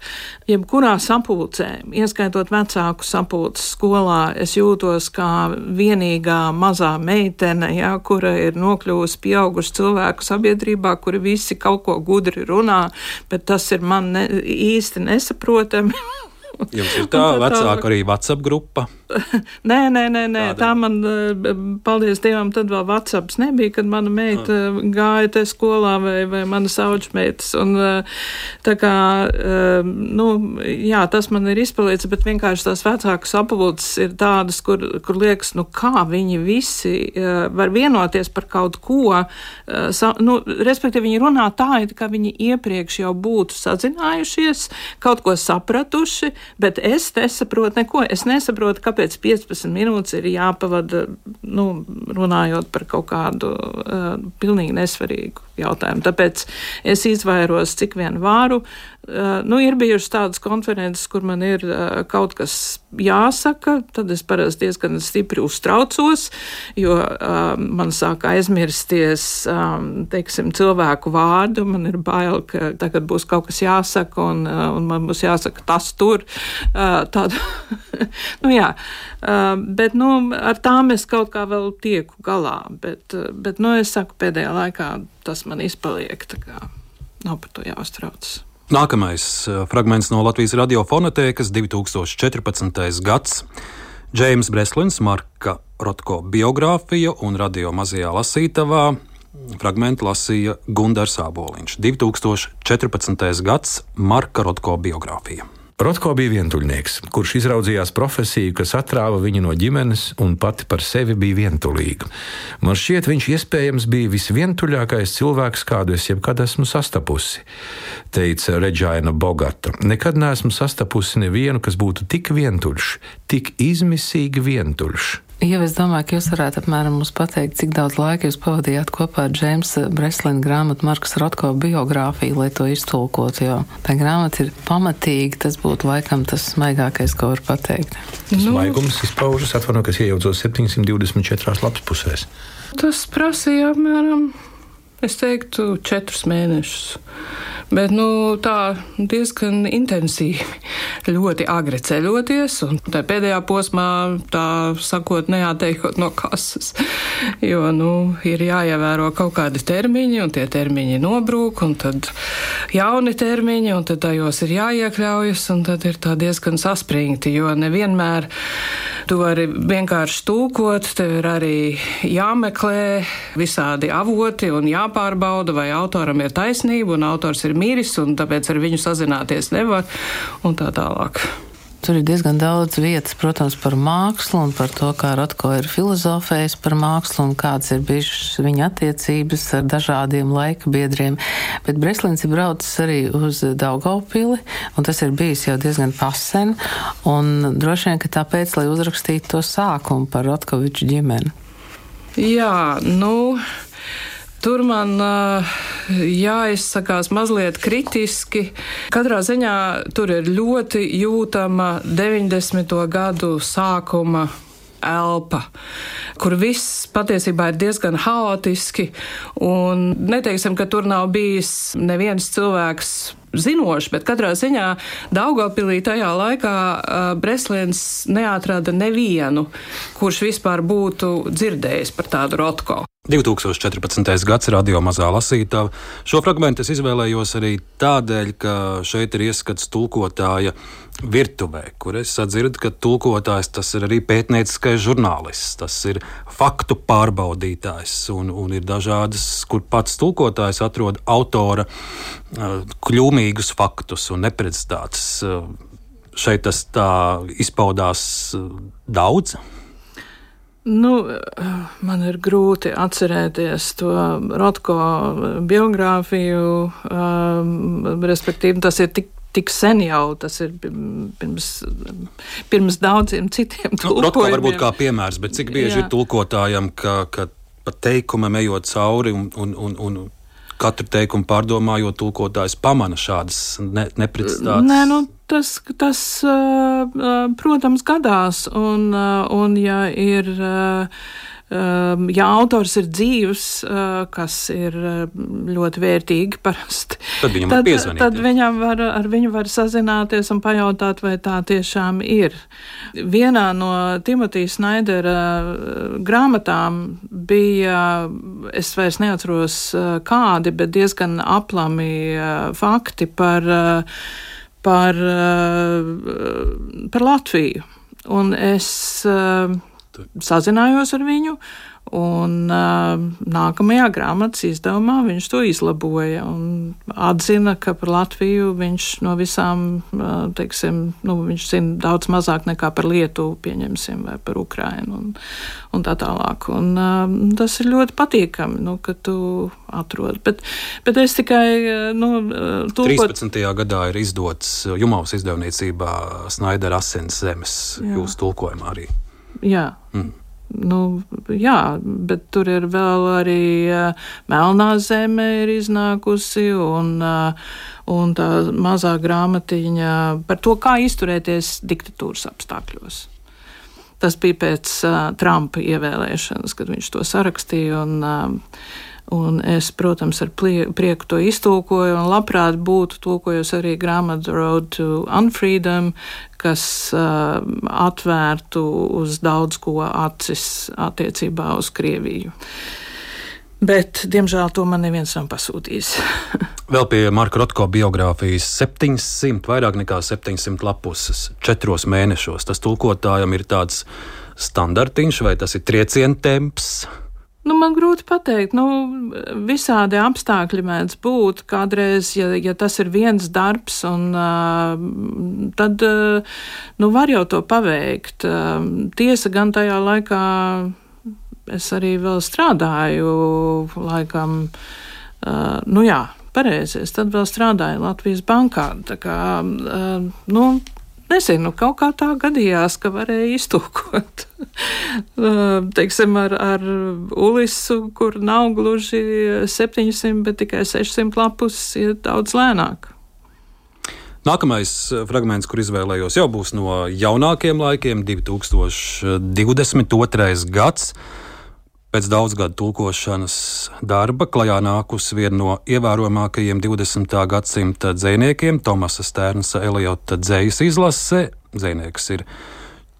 jebkurā sapulcē, ieskaitot vecāku sapulces skolā. Es jūtos kā vienīgā mazā meitene, ja, kura ir nokļuvusi pieaugušu cilvēku sabiedrībā, kuri visi kaut ko gudri runā, bet tas ir man ne, īsti nesaprotami. Jums ir tā, tā vecāka arī WhatsApp grupa. nē, nē, nē, nē. tā man, eh, paldies Dievam, tad vēl WhatsApps nebija, kad mana meita ah. gāja te skolā vai, vai mana saučmeitas. Un tā kā, nu, jā, tas man ir izpalicis, bet vienkārši tās vecākas apavulces ir tādas, kur, kur liekas, nu, kā viņi visi var vienoties par kaut ko, nu, respektīvi viņi runā tā, it kā viņi iepriekš jau būtu sazinājušies, kaut ko sapratuši, bet es nesaprotu neko. Es nesaprotu, kāpēc 15 minūtes ir jāpavada nu, runājot par kaut kādu uh, pilnīgi nesvarīgu jautājumu. Tāpēc es izvairos, cik vien varu. Uh, nu, ir bijušas tādas konferences, kur man ir uh, kaut kas jāsaka, tad es parasti diezgan stipri uztraucos, jo uh, man sāk aizmirsties um, teiksim, cilvēku vārdu. Man ir bail, ka tagad būs kaut kas jāsaka, un, un man būs jāsaka tas tur. Tādu, nu, jā, bet nu, ar tām es kaut kā vēl tieku galā. Bet, bet nu, es saku, pēdējā laikā tas man izpaliek. Nav par to jāuztraucas. Nākamais uh, fragments no Latvijas radiofonotēkas 2014. gads. Džeims Breslins, Marka Rotko biogrāfija un radio mazajā lasītavā. Fragmentu lasīja Gunārs Aboliņš. 2014. gads Marka Rotko biogrāfija. Rotko bija vientuļnieks, kurš izraudzījās profesiju, kas atrāva viņu no ģimenes un pati par sevi bija vientulīga. Man šķiet, viņš iespējams bija visvientuļākais cilvēks, kādu es jebkad esmu sastapusi, teica Reģaina Bogata. Nekad neesmu sastapusi nevienu, kas būtu tik vientuļš, tik izmisīgi vientuļš. Jau es domāju, ka jūs varētu apmēram mums pateikt, cik daudz laika jūs pavadījāt kopā ar Džeimsa Breslina grāmatu Markas Rotko biogrāfiju, lai to iztulkotu, jo tā grāmata ir pamatīga, tas būtu laikam tas smaigākais, ko var pateikt. Nu, smaigums izpaužas, atvaino, kas iejaucos 724 lapas pusēs. Tas prasīja apmēram, es teiktu, četrus mēnešus. Bet nu, tā diezgan intensīvi, ļoti agri ceļoties, un pēdējā posmā, tā sakot, neatteikot no kases. Jo nu, ir jāievēro kaut kādi termiņi, un tie termiņi nobrūk, un tad jauni termiņi, un tad tajos ir jāiekļaujas, tad ir tā diezgan saspringti, jo nevienmēr tu vari vienkārši tūkot, tev ir arī jāmeklē visādi avoti un jāpārbauda, vai autoram ir taisnība, un autors ir miris, un tāpēc ar viņu sazināties nevar, un tā tālāk. Tur ir diezgan daudz vietas, protams, par mākslu un par to, kā Rotko ir filozofējis par mākslu un kādas ir bijušas viņa attiecības ar dažādiem laika biedriem. Bet Breslins ir braucis arī uz Daugavpili, un tas ir bijis jau diezgan pasen, un droši vien, ka tāpēc, lai uzrakstītu to sākumu par Rotkoviču ģimeni. Jā, nu. Tur man jāizsakās mazliet kritiski. Katrā ziņā tur ir ļoti jūtama 90. gadu sākuma elpa, kur viss patiesībā ir diezgan haotiski. Neteiksim, ka tur nav bijis neviens cilvēks zinoši, bet katrā ziņā Daugopilī tajā laikā uh, Breslins neatrada nevienu, kurš vispār būtu dzirdējis par tādu rotko. 2014. gads radio mazā lasītava. Šo fragment es izvēlējos arī tādēļ, ka šeit ir ieskats tulkotāja virtuvē, kur es sadzirdu, ka tulkotājs tas ir arī pētnieciskais žurnālists, tas ir faktu pārbaudītājs, un, un ir dažādas, kur pats tulkotājs atrod autora kļūmīgus faktus un neprecizitātes. Šeit tas tā izpaudās daudz. Nu, man ir grūti atcerēties to Rotko biogrāfiju, um, respektīvi, tas ir tik tik sen jau, tas ir pirms, pirms daudziem citiem tulkojumiem. Nu, Rotko varbūt kā piemērs, bet cik bieži Jā. ir tulkotājam, ka, ka pa teikumam ejot cauri un, un, un, un katru teikumu pārdomājot, tulkotājs pamana šādas ne, neprecizitātes? Nē, nu, tas, tas, protams, gadās. Un, un ja ir ja autors ir dzīves, eh, kas ir eh, ļoti vērtīgi parasti, tad viņam tad, var tad viņam var, ar viņu var sazināties un pajautāt, vai tā tiešām ir. Vienā no Timotīs Snaidera eh, grāmatām bija, es vairs neatceros kādi, bet diezgan aplami fakti par, par, par Latviju. Un es sazinājos ar viņu. Un uh, nākamajā grāmatas izdevumā viņš to izlaboja un atzina, ka par Latviju viņš no visām, uh, teiksim, nu, viņš zina daudz mazāk nekā par Lietuvu, pieņemsim, vai par Ukrainu un, un tā tālāk. Un uh, tas ir ļoti patīkami, nu, ka tu atrod. Bet, bet es tikai, nu, tulkot. 13. gadā ir izdots Jumavas izdevniecībā Snaidera asins zemes, jūsu tulkojumā arī. Jā. Mm. Nu, jā, bet tur ir vēl arī uh, melnā zeme ir iznākusi un, uh, un tā mazā grāmatiņa par to, kā izturēties diktatūras apstākļos. Tas bija pēc uh, Trumpa ievēlēšanas, kad viņš to sarakstīja. Un, uh, Un es, protams, ar prieku to iztulkoju, un labprāt būtu tulkojusi arī grāmatu Road to Unfreedom, kas uh, atvērtu uz daudz ko acis attiecībā uz Krieviju. Bet, diemžēl, to man neviens nav pasūtījis. Vēl pie Marka Rotko biogrāfijas 700, vairāk nekā 700 lapuses, četros mēnešos. Tas tulkotājam ir tāds standartiņš, vai tas ir trieciena temps? Nu, man grūti pateikt, nu, visādi apstākļi mēdz būt. Kādreiz, ja, ja tas ir viens darbs, un, uh, tad uh, nu, var jau to paveikt. Uh, tiesa gan tajā laikā es arī vēl strādāju, laikam, uh, nu jā, pareizi, es tad vēl strādāju Latvijas bankā. Tā kā, uh, nu, Nezinu, kaut kā tā gadījās, ka varēja iztūkot. Teiksim, ar, ar Ulisu, kur nav gluži 700, bet tikai 600 lapus, ir daudz lēnāk. Nākamais fragments, kur izvēlējos, jau būs no jaunākiem laikiem, 2022. gads. Pēc daudz gadu tulkošanas darba klajā nākusi viena no ievērojamākajiem 20. gadsimta dziniekiem, Tomasa Stērnsa Eliota dzējas izlase. Dzinieks ir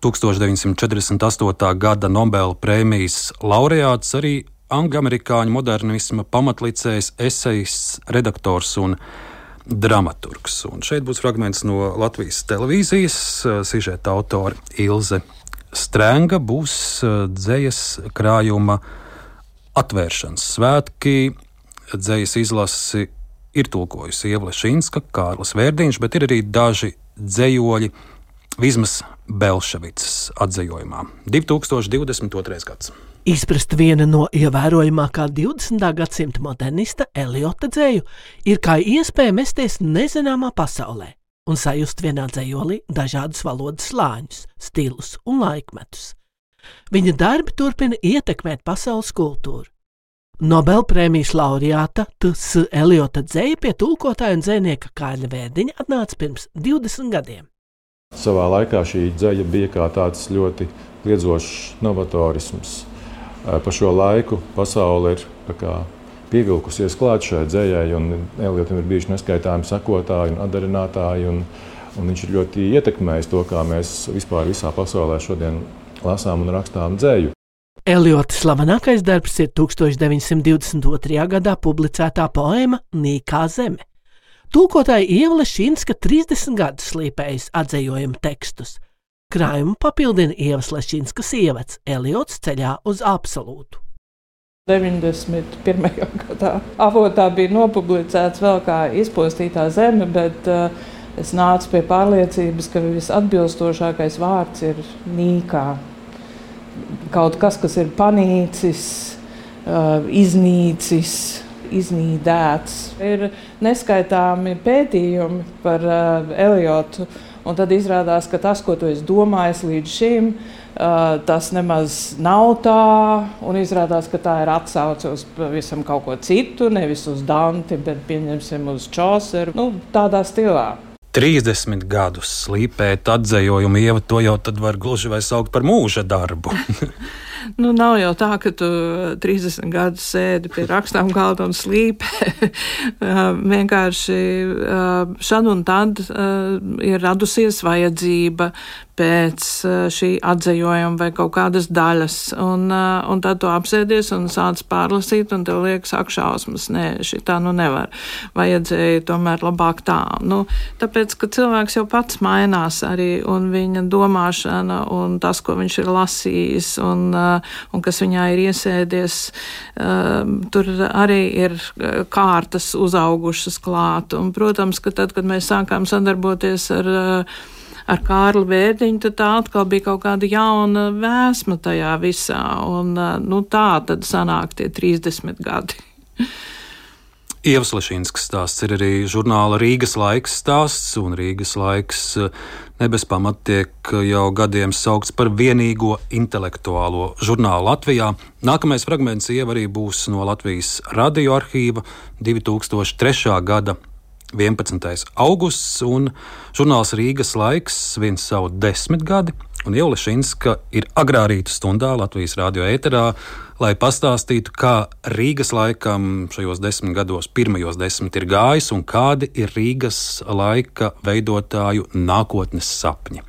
1948. gada Nobela prēmijas laureāts, arī angļu-amerikāņu modernisma pamatlicējs, esejists, redaktors un dramaturgs. Un šeit būs fragments no Latvijas televīzijas. Sižeta autore Ilze Strēnga būs uh, dzējas krājuma atvēršanas svētki. Dzējas izlasi ir tulkojusi Ievla Šinska, Kārlis Vērdiņš, bet ir arī daži dzējoļi Vismas Belševicas atzējojumā. 2022. gads. Izprast viena no ievērojamākā 20. gadsimta modernista Eliota dzēju ir kā iespēja mesties nezināmā pasaulē un sajust vienā dzējolī dažādus valodas slāņus, stilus un laikmetus. Viņa darbi turpina ietekmēt pasaules kultūru. Nobelprēmijas laureāta T.S. Eliota dzēja pie tulkotāja un dzēnieka Kāļa Vērdiņa atnāca pirms 20 gadiem. Savā laikā šī dzēja bija kā tāds ļoti liedzošs novatorisms. Pa šo laiku pasaule ir pievilkusies klāt šai dzējai, un Eliotam ir bijuši neskaitāmi sakotāji un atdarinātāji. Un, un viņš ir ļoti ietekmējis to, kā mēs vispār visā pasaulē šodien lasām un rakstām dzēju. Eliota slavenākais darbs ir 1922. gadā publicētā poēma Nīkā zeme. Tūkotāja Ievla Šinska 30 gadus slīpējas atzējojuma tekstus. Krājumu papildina Ievas Lešinskas ievads Eliots ceļā uz absolūtu. 91. gadā avotā bija nopublicēts vēl kā izpostītā zeme, bet uh, es nācu pie pārliecības, ka visatbilstošākais vārds ir nīkā. Kaut kas, kas ir panīcis, uh, iznīcis, iznīdēts. Ir neskaitāmi pētījumi par uh, Eliotu, un tad izrādās, ka tas, ko tu esi domājis līdz šim, ir Uh, tas nemaz nav tā, un izrādās, ka tā ir atsauce uz pavisam kaut ko citu, nevis uz Danti, bet pieņemsim uz Čauseru. Nu, tādā stilā. 30 gadus slīpēt atzējojumu, ieva to jau tad var gluži vai saukt par mūža darbu. Nu, nav jau tā, ka tu 30 gadus sēdi pie rakstām galda un slīpē. Vienkārši šad un tad ir radusies vajadzība pēc šī atzējojuma vai kaut kādas daļas. Un, un tad tu apsēdies un sāc pārlasīt, un tev liekas, ak, šausmas, nē, šī tā nu nevar. Vajadzēja tomēr labāk tā. Nu, tāpēc, ka cilvēks jau pats mainās arī, un viņa domāšana, un tas, ko viņš ir lasījis, un, un kas viņā ir iesēdies, tur arī ir kārtas uzaugušas klāt. Un, protams, ka tad, kad mēs sākām sadarboties ar ar Kārlu Vērdiņu, tad tā atkal bija kaut kāda jauna vēsma tajā visā. Un, nu, tā tad sanāk tie 30 gadi. Ievas Lešīnskas stāsts ir arī žurnāla Rīgas laiks stāsts, un Rīgas laiks ne bez pamata tiek jau gadiem saukts par vienīgo intelektuālo žurnālu Latvijā. Nākamais fragments Ieva arī būs no Latvijas radioarkīva 2003. gada 11. augusts, un žurnāls Rīgas laiks svin savu desmitgadi, un Ieva Lešinska ir agrā rīta stundā Latvijas radio ēterā, lai pastāstītu, kā Rīgas laikam šajos desmit gados, pirmajos desmit ir gājis, un kādi ir Rīgas laika veidotāju nākotnes sapņi.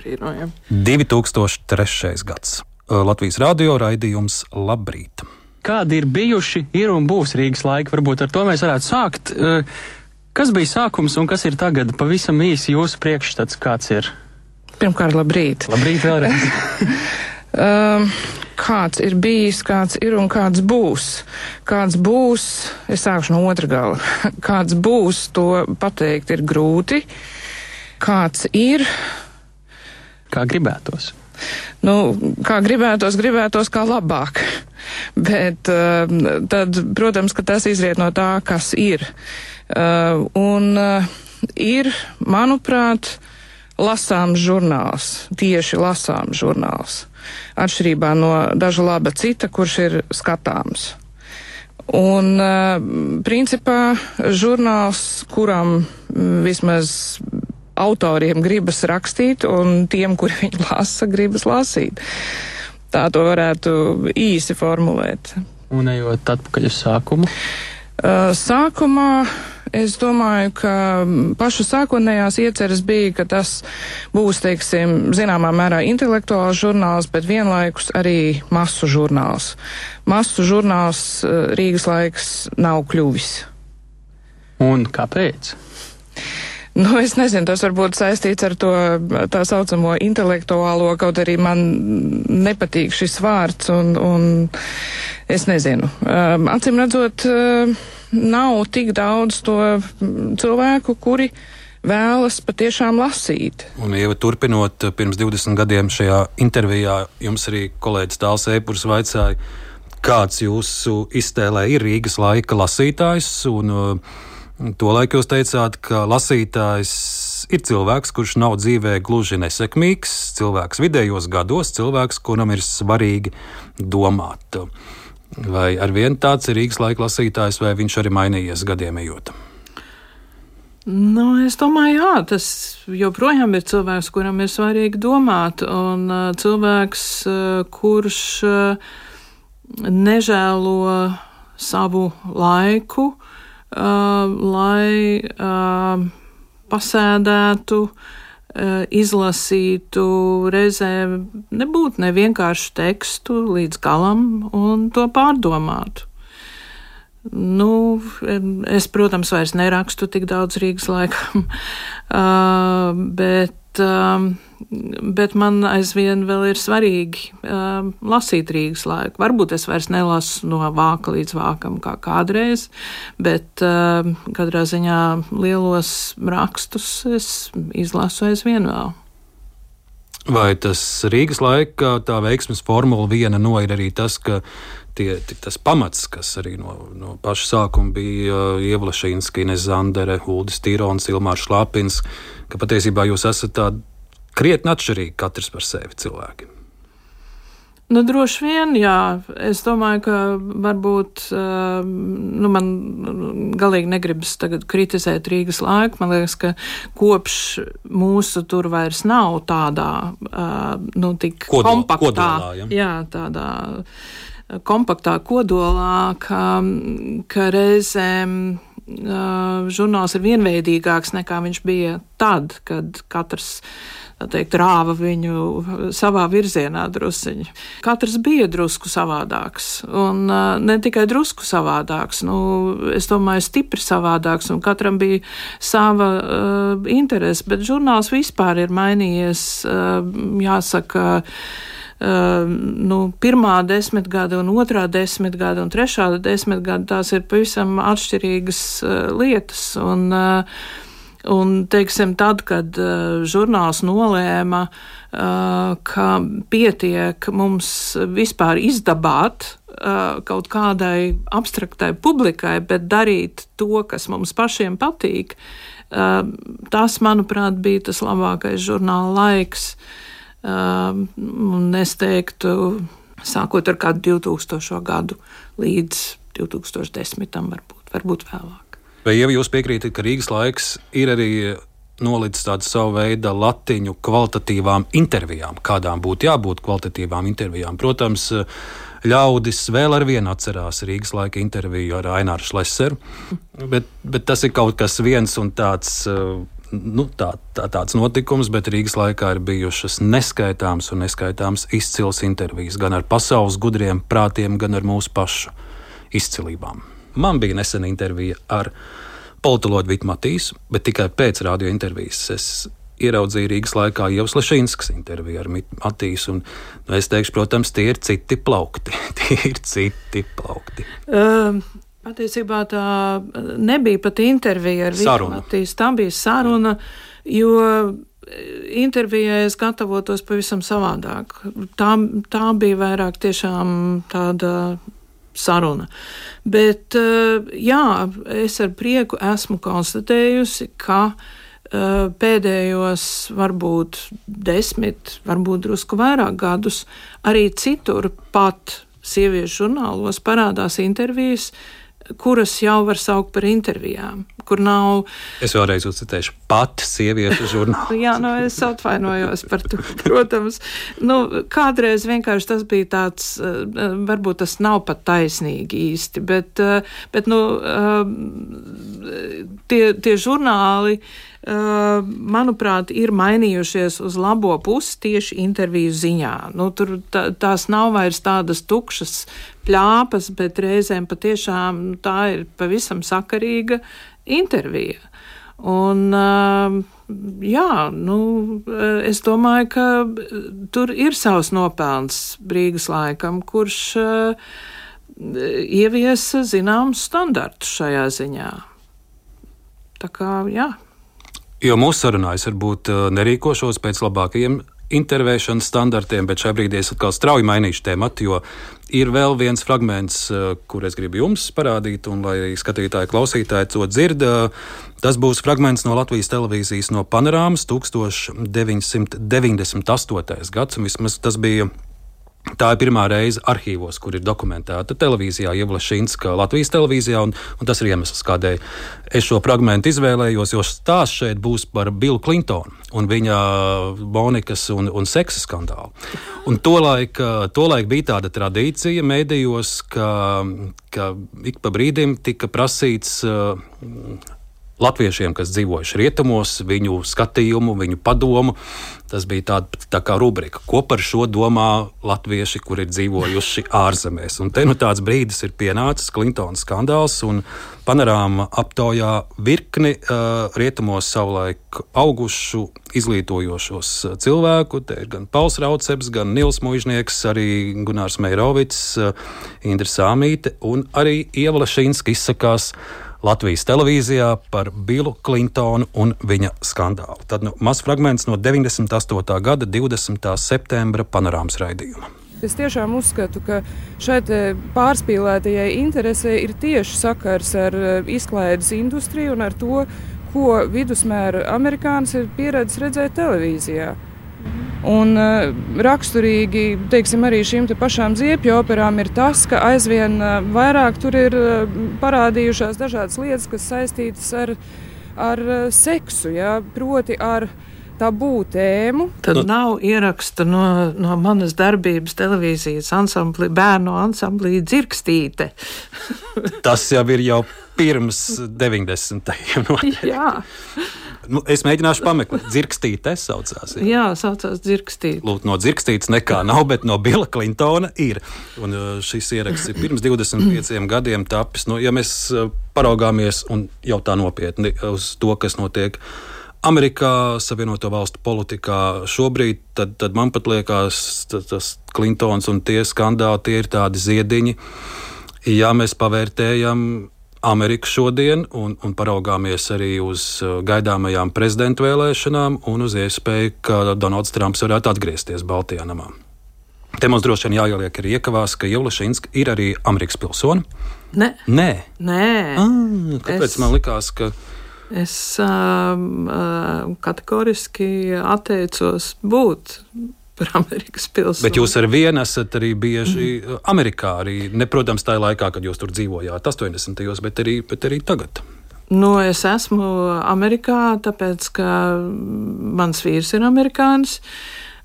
Brīnojam. 2003. gads. Latvijas radio raidījums Labrīt! Kādi ir bijuši, ir un būs Rīgas laiki? Varbūt ar to mēs varētu sākt. Kas bija sākums un kas ir tagad? Pavisam īsi jūsu priekšstats, kāds ir? Pirmkārt, labrīt. Labrīt vēlreiz. um, kāds ir bijis, kāds ir un kāds būs. Kāds būs, es sākšu no otra gala. Kāds būs, to pateikt ir grūti. Kāds ir? Kā gribētos. Nu, kā gribētos, gribētos kā labāk. Bet uh, tad, protams, ka tas izriet no tā, kas ir. Uh, un uh, ir, manuprāt, lasāms žurnāls, tieši lasāms žurnāls, atšķirībā no daža laba cita, kurš ir skatāms. Un, uh, principā, žurnāls, kuram vismaz autoriem gribas rakstīt, un tiem, kuri viņu lasa, gribas lasīt. Tā to varētu īsi formulēt. Un ejot atpakaļ uz sākumu? Uh, sākumā es domāju, ka pašu sākotnējās ieceres bija, ka tas būs, teiksim, zināmā mērā intelektuāls žurnāls, bet vienlaikus arī masu žurnāls. Masu žurnāls uh, Rīgas laiks nav kļuvis. Un kāpēc? Nu, es nezinu, tas varbūt saistīts ar to tā saucamo intelektuālo, kaut arī man nepatīk šis vārds, un, un es nezinu. Um, acim redzot, uh, nav tik daudz to cilvēku, kuri vēlas patiešām lasīt. Un, ja turpinot, pirms 20 gadiem šajā intervijā jums arī kolēģis Tāls Eipurs vaicāja, kāds jūsu iztēlē ir Rīgas laika lasītājs, un uh, Tolaik jūs teicāt, ka lasītājs ir cilvēks, kurš nav dzīvē gluži nesekmīgs, cilvēks vidējos gados, cilvēks, kuram ir svarīgi domāt. Vai ar vienu tāds ir Rīgas laika lasītājs, vai viņš arī mainījies gadiem ejot? Nu, es domāju, jā, tas joprojām ir cilvēks, kuram ir svarīgi domāt, un uh, cilvēks, uh, kurš uh, nežēlo savu laiku, lai uh, pasēdētu, uh, izlasītu, reizēm nebūtu nevienkāršu tekstu līdz galam un to pārdomātu. Nu, es, protams, vairs nerakstu tik daudz Rīgas laikam, bet bet, man aizvien vēl ir svarīgi um, lasīt Rīgas laiku. Varbūt es vairs nelasu no vāka līdz vākam kā kādreiz, bet um, katrā ziņā lielos rakstus es izlasu aizvien vēl. Vai tas Rīgas laika tā veiksmes formula viena no ir arī tas, ka tie, tas pamats, kas arī no, no paša sākuma bija uh, Ievla Šīnska, Ines Zandere, Uldis Tīrons, Ilmārs Šlāpins, ka patiesībā jūs esat tādi krietni atšķirīgi katrs par sevi cilvēki. Nu, droši vien, jā. Es domāju, ka varbūt uh, nu, man galīgi negribas tagad kritizēt Rīgas laiku. Man liekas, ka kopš mūsu tur vairs nav tādā uh, nu, tik Kodol, kompaktā, kodolā, ja? jā, tādā kompaktā kodolā, ka, ka reizēm žurnāls ir vienveidīgāks nekā viņš bija tad, kad katrs teikt, rāva viņu savā virzienā drusciņi. Katrs bija drusku savādāks, un ne tikai drusku savādāks, nu, es domāju, stipri savādāks, un katram bija sava uh, interese, bet žurnāls vispār ir mainījies, uh, jāsaka, Uh, nu, pirmā desmitgade, un otrā desmitgade, un trešā desmitgade tās ir pavisam atšķirīgas uh, lietas. Un, uh, Un, teiksim, tad, kad uh, žurnāls nolēma, uh, ka pietiek mums vispār izdabāt uh, kaut kādai abstraktai publikai, bet darīt to, kas mums pašiem patīk, uh, tas, manuprāt, bija tas labākais žurnāla laiks. Uh, un es teiktu, sākot ar kādu 2000. gadu līdz 2010. varbūt, varbūt vēlāk. Vai jau jūs piekrītat, ka Rīgas laiks ir arī nolicis tādu savu veidu latiņu kvalitatīvām intervijām, kādām būtu jābūt kvalitatīvām intervijām? Protams, ļaudis vēl ar vienu atcerās Rīgas laika interviju ar Aināru Šleseru, bet, bet tas ir kaut kas viens un tāds. Nu, tā, tā, tāds notikums, bet Rīgas laikā ir bijušas neskaitāmas un neskaitāmas izcils intervijas gan ar pasaules gudriem prātiem, gan ar mūsu pašu izcilībām. Man bija nesen intervija ar politologu Vitu Matīsu, bet tikai pēc radio intervijas es ieraudzīju Rīgas laikā Ievas Lešīnskas interviju ar Matīsu. Un, nu, es teikšu, protams, tie ir citi plaukti. tie ir citi plaukti. Um. Patiesībā tā nebija pat intervija ar. Matīsu. Tā bija saruna, jo intervijai es gatavotos pavisam savādāk. Tā, tā bija vairāk tiešām tāda saruna. Bet eh, jā, es ar prieku esmu konstatējusi, ka eh, pēdējos varbūt desmit, varbūt drusku vairāk gadus arī citur pat sieviešu žurnālos parādās intervijas, kuras jau var saukt par intervijām, kur nav. Es vēlreiz uzcitēšu, pat sieviešu žurnālu. Jā, nu, es atvainojos par to, protams. Nu, kādreiz vienkārši tas bija tāds, uh, varbūt tas nav pat taisnīgi īsti, bet, uh, bet nu, tie, tie žurnāli manuprāt, ir mainījušies uz labo pusi tieši interviju ziņā. Nu, tur tā, tās nav vairs tādas tukšas pļāpas, bet reizēm patiešām nu, tā ir pavisam sakarīga intervija. Un, jā, nu, es domāju, ka tur ir savs nopelns Brīgas laikam, kurš ieviesa zināmus standartus šajā ziņā. Tā kā, jā. Jo mūsu sarunājas varbūt eh, nerīkošos pēc labākajiem intervēšanas standartiem, bet šajā brīdī es atkal strauji mainīšu tēmatu, jo ir vēl viens fragments, eh, kur es gribu jums parādīt, un lai skatītāji, klausītāji to dzird. Eh, tas būs fragments no Latvijas televīzijas no panorāmas 1998. gads, un vismaz tas bija Tā ir pirmā reize arhīvos, kur ir dokumentēta televīzijā, Ievla Šīnska, Latvijas televīzijā, un, un tas ir iemesls, kādēļ es šo fragment izvēlējos, jo stāsts šeit būs par Billu Klintonu un viņa Bonikas un, un seksa skandālu. Un tolaik, tolaik bija tāda tradīcija mēdījos, ka, ka ik pa brīdim tika prasīts latviešiem, kas dzīvojuši rietumos, viņu skatījumu, viņu padomu. Tas bija tāda tā kā rubrika, ko par šo domā latvieši, kuri ir dzīvojuši ārzemēs. Un te nu tāds brīdis ir pienācis Klintona skandāls un panorāma aptaujā virkni uh, rietumos savulaik augušu, izglītojošos cilvēku. Te ir gan Pauls Rauceps, gan Nils Mužnieks, arī Gunārs Meirovits, uh, Indra Sāmīte un arī Ieva Lešīnska izsakās Latvijas televīzijā par Billu Klintonu un viņa skandālu. Tad nu, mazs fragments no 98. gada 20. septembra panorāmas raidījuma. Es tiešām uzskatu, ka šai pārspīlētajai interesē ir tieši sakars ar eh, izklaides industriju un ar to, ko vidusmēra amerikānis ir pieredzējis redzēt televīzijā. Un uh, raksturīgi teiksim, arī šīm pašām ziepju operām ir tas, ka aizvien uh, vairāk tur ir uh, parādījušās dažādas lietas, kas saistītas ar, ar seksu, ja? proti ar tabū tēmu. Tad nav ieraksta no, no manas darbības televīzijas ansamblī, bērnu ansamblī dzirkstīte. Tas jau ir jau pirms 90. Jā. Nu, es mēģināšu pameklēt, dzirkstīte saucās. Jā, jā saucās dzirkstīte. Lūk, no dzirkstītes nekā nav, bet no Bila Klintona ir. Un uh, šis ieraksts ir pirms 25 gadiem tapis. Nu, ja mēs uh, paraugāmies un jau tā nopietni uz to, kas notiek. Amerikā, Savienoto Valstu politikā šobrīd, tad, tad man pat liekas, tas, Klintons un tie skandāli, tie ir tādi ziediņi. Ja mēs pavērtējam Ameriku šodien un, un paraugāmies arī uz uh, gaidāmajām prezidenta vēlēšanām un uz iespēju, ka Donalds Trumps varētu atgriezties Baltijā namā. Te mums droši vien jāieliek arī iekavās, ka Jevlašinska ir arī Amerikas pilsone. Nē, Nē. Nē. Ah, kāpēc es... man likās, ka. Es uh, uh, kategoriski atteicos būt par Amerikas pilsētu. Bet jūs ar vienu esat arī bieži mm. Amerikā, arī, ne, protams, tajā laikā, kad jūs tur dzīvojāt, 80. gados, bet, arī, bet arī tagad. Nu, es esmu Amerikā, tāpēc, ka mans vīrs ir amerikānis,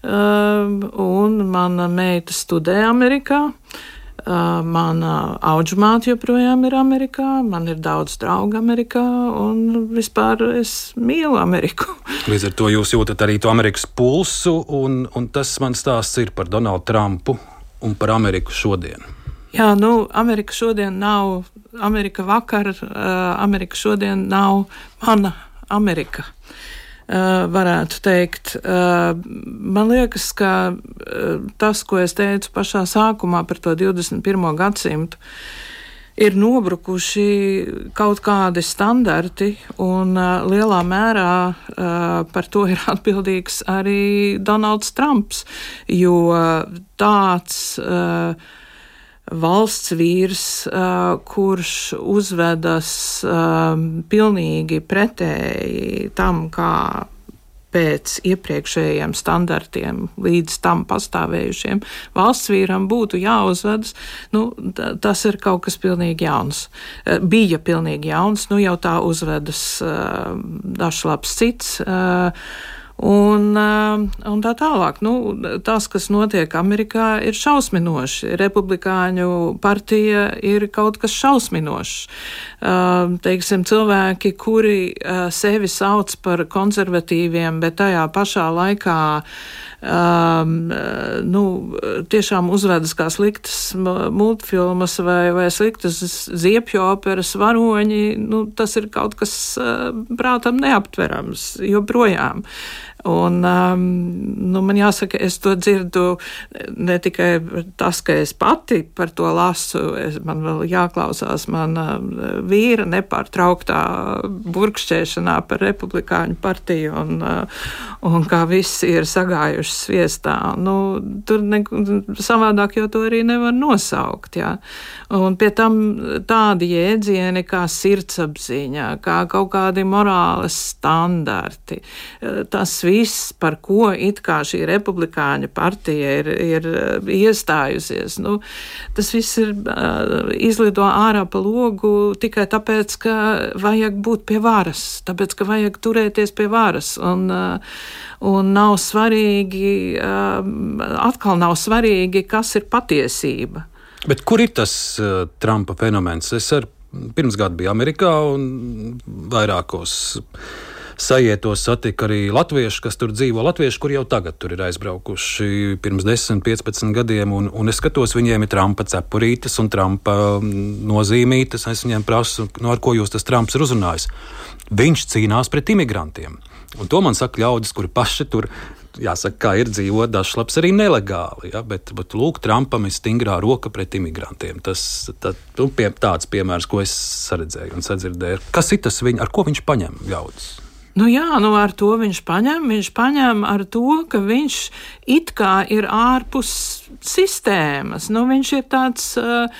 un mana meita studē Amerikā. Uh, Mana auģumāte joprojām ir Amerikā, man ir daudz draugu Amerikā, un vispār es mīlu Ameriku. Līdz ar to jūs jūtat arī to Amerikas pulsu, un, un tas man stāsts ir par Donaldu Trumpu un par Ameriku šodien. Jā, nu, Amerika šodien nav Amerika vakar, Amerika šodien nav mana Amerika. Uh, varētu teikt. Uh, man liekas, ka uh, tas, ko es teicu pašā sākumā par to 21. gadsimtu, ir nobrukuši kaut kādi standarti, un lielā mērā par to ir atbildīgs arī Donalds Trumps, jo tāds valsts vīrs, kurš uzvedas pilnīgi pretēji tam, kā pēc iepriekšējiem standartiem, līdz tam pastāvējušiem valsts vīram būtu jāuzvedas, nu, tas ir kaut kas pilnīgi jauns. Bija pilnīgi jauns, nu jau tā uzvedas dažs labs cits. Uh, Un, un tā tālāk. Nu, tas, kas notiek Amerikā, ir šausminoši. Republikāņu partija ir kaut kas šausminošs. Teiksim, cilvēki, kuri sevi sauc par konservatīviem, bet tajā pašā laikā um, nu, tiešām uzvedas kā sliktas multfilmas vai, vai sliktas ziepju operas varoņi, nu, tas ir kaut kas prātam neaptverams joprojām. Un, um, nu, man jāsaka, es to dzirdu ne tikai tas, ka es pati par to lasu, es, man vēl jāklausās mana vīra nepārtrauktā burkšķēšanā par republikāņu partiju un, uh, un kā viss ir sagājuši sviestā. Nu, tur ne, savādāk jau to arī nevar nosaukt. Jā. Un pie tam tādi jēdzieni kā sirdsapziņa, kā kaut kādi morāles standarti. Tas viss, par ko it kā šī republikāņu partija ir, ir uh, iestājusies, nu, tas viss ir uh, izlido ārā pa logu tikai tāpēc, ka vajag būt pie varas, tāpēc, ka vajag turēties pie varas. Un, uh, un nav svarīgi, uh, atkal nav svarīgi, kas ir patiesība. Bet kur ir tas uh, Trumpa fenomens? Es ar pirms gada biju Amerikā un vairākos sajietos satika arī latvieši, kas tur dzīvo. Latvieši, kur jau tagad ir aizbraukuši pirms 10, 15 gadiem, un, un es skatos, viņiem ir Trumpa cepurītes un Trumpa mm, nozīmītes. Es viņiem prasu, no nu, ar ko jūs tas Trumps ir uzrunājis. Viņš cīnās pret imigrantiem. Un to man saka ļaudis, kuri paši tur jāsaka, kā ir dzīvot, dažs labs arī nelegāli. Ja? Bet, bet lūk, Trumpam ir stingrā roka pret imigrantiem. Tas tā, nu, pie, tāds piemērs, ko es redzēju un sadzirdēju. Kas ir tas, viņ, ar ko viņš paņem ļaudis? Nu jā, nu ar to viņš paņem. Viņš paņem ar to, ka viņš it kā ir ārpus sistēmas. Nu, viņš ir tāds uh,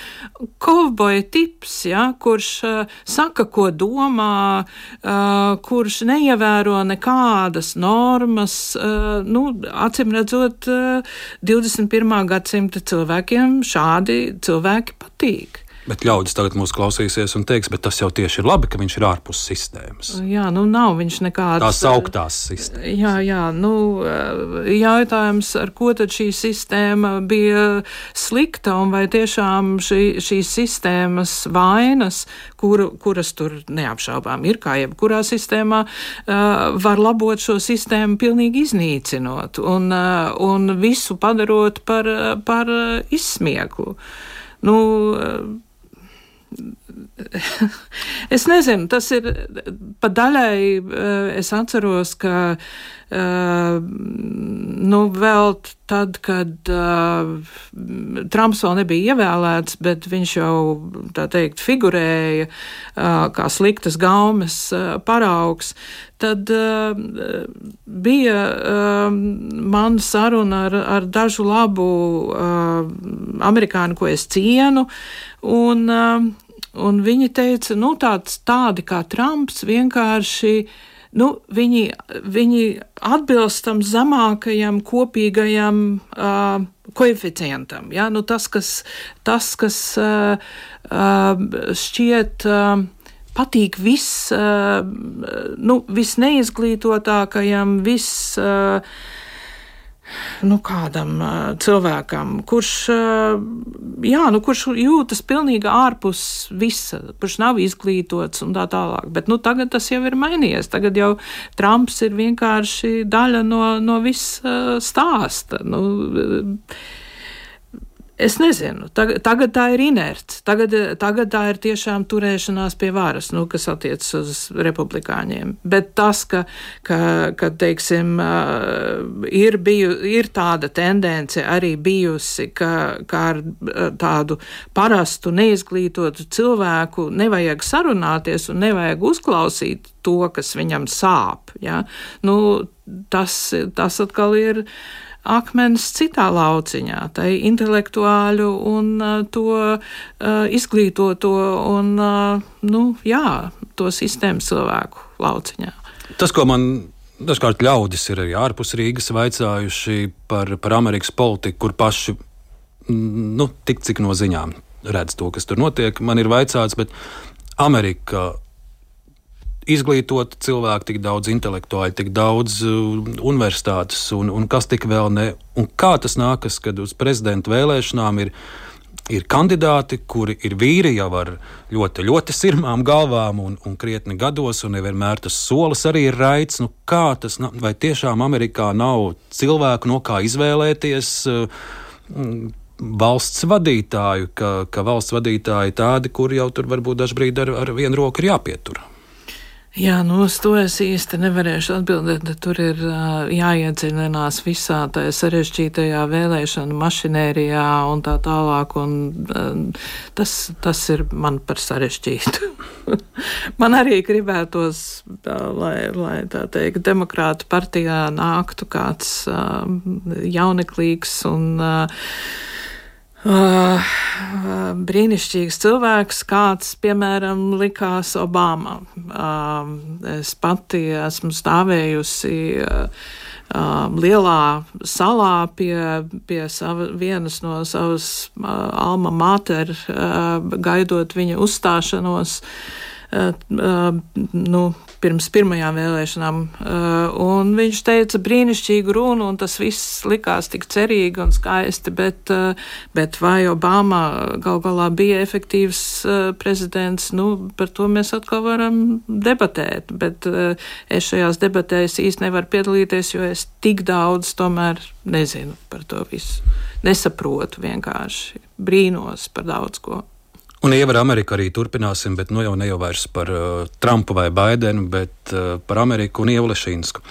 kovboja tips, ja, kurš uh, saka, ko domā, uh, kurš neievēro nekādas normas. Uh, nu, acim redzot, uh, 21. gadsimta cilvēkiem šādi cilvēki patīk. Bet ļaudis tagad mūs klausīsies un teiks, bet tas jau tieši ir labi, ka viņš ir ārpus sistēmas. Jā, nu nav viņš nekāds. Tās augtās sistēmas. Jā, jā, nu jautājums, ar ko tad šī sistēma bija slikta un vai tiešām šī, šīs sistēmas vainas, kur, kuras tur neapšaubām ir, kā jebkurā sistēmā, var labot šo sistēmu pilnīgi iznīcinot un, un visu padarot par, par izsmieklu. Nu, es nezinu, tas ir pa daļai. Eh, es atceros, ka uh, nu, vēl tad, kad uh, Trumps vēl nebija ievēlēts, bet viņš jau tā teikt figurēja kā sliktas gaumes paraugs, tad bija man saruna ar, ar dažu labu amerikāņu, ko es cienu. Un, Un viņi teica, nu, tāds, tādi kā Trumps vienkārši. Nu, viņi, viņi atbilst tam zemākajam kopīgajam uh, koeficientam. Ja? Nu, tas, kas, tas, kas uh, uh, šķiet. Uh, patīk viss, uh, nu, visneizglītotākajam, viss. Uh, nu, kādam cilvēkam, kurš, jā, nu, kurš jūtas pilnīgi ārpus visa, kurš nav izglītots un tā tālāk. Bet nu, tagad tas jau ir mainījies. Tagad jau Trumps ir vienkārši daļa no, no visa stāsta. Nu, Es nezinu, tagad, tagad tā ir inerce. Tagad, tagad tā ir tiešām turēšanās pie varas, nu, kas attiecas uz republikāņiem. Bet tas, ka, ka, ka teiksim, ir, biju, ir tāda tendence arī bijusi, ka, ka ar tādu parastu, neizglītotu cilvēku nevajag sarunāties un nevajag uzklausīt to, kas viņam sāp. Ja? Nu, tas, tas atkal ir akmens citā lauciņā, tai intelektuāļu un to uh, izglītoto un, uh, nu, jā, to sistēmas cilvēku lauciņā. Tas, ko man dažkārt ļaudis ir arī ārpus Rīgas vaicājuši par, par Amerikas politiku, kur paši nu, tik cik no ziņām redz to, kas tur notiek. Man ir vaicāts, bet Amerika izglītot cilvēku, tik daudz intelektuāļu, tik daudz uh, universitātes un, un kas tik vēl ne. Un kā tas nākas, kad uz prezidenta vēlēšanām ir, ir kandidāti, kuri ir vīri jau ar ļoti, ļoti sirmām galvām un, un krietni gados, un nevienmēr tas solis arī ir raids. Nu, kā tas, vai tiešām Amerikā nav cilvēku, no kā izvēlēties? Uh, valsts vadītāju, ka, ka valsts vadītāji tādi, kuri jau tur varbūt dažbrīd ar, ar vienu roku ir jāpietur. Jā, nu uz to es īsti nevarēšu atbildēt. Tur ir jāiedziļinās visā tajā sarežģītajā vēlēšanu mašinērijā un tā tālāk, un tas, tas ir man par sarežģītu. man arī gribētos, lai, lai tā teikt, demokrātu partijā nāktu kāds jauneklīgs un uh, brīnišķīgs cilvēks, kāds, piemēram, likās Obama. Uh, es pati esmu stāvējusi uh, lielā salā pie, pie sava, vienas no savas alma mater, gaidot viņa uzstāšanos. Nu, pirms pirmajām vēlēšanām. Uh, un viņš teica brīnišķīgu runu, un tas viss likās tik cerīgi un skaisti, bet, uh, bet vai Obama gal galā bija efektīvs uh, prezidents, nu, par to mēs atkal varam debatēt, bet es šajās debatēs īsti nevaru piedalīties, jo es tik daudz tomēr nezinu par to visu. Nesaprotu vienkārši, brīnos par daudz ko. Un ievaru Ameriku arī turpināsim, bet nu jau ne jau vairs par uh, Trumpu vai Baidenu, bet uh, par Ameriku un Ievu Lešīnsku.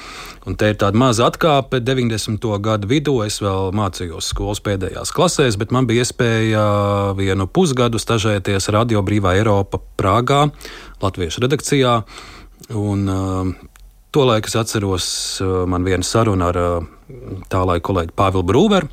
Un te ir tāda maza atkāpe. 90. gadu vidū es vēl mācījos skolas pēdējās klasēs, bet man bija iespēja vienu pusgadu stažēties Radio Brīvā Eiropa Prāgā, Latviešu redakcijā. Un, uh, Tolaik es atceros, uh, man viena saruna ar uh, tā laika kolēģi Pāvilu Brūveru.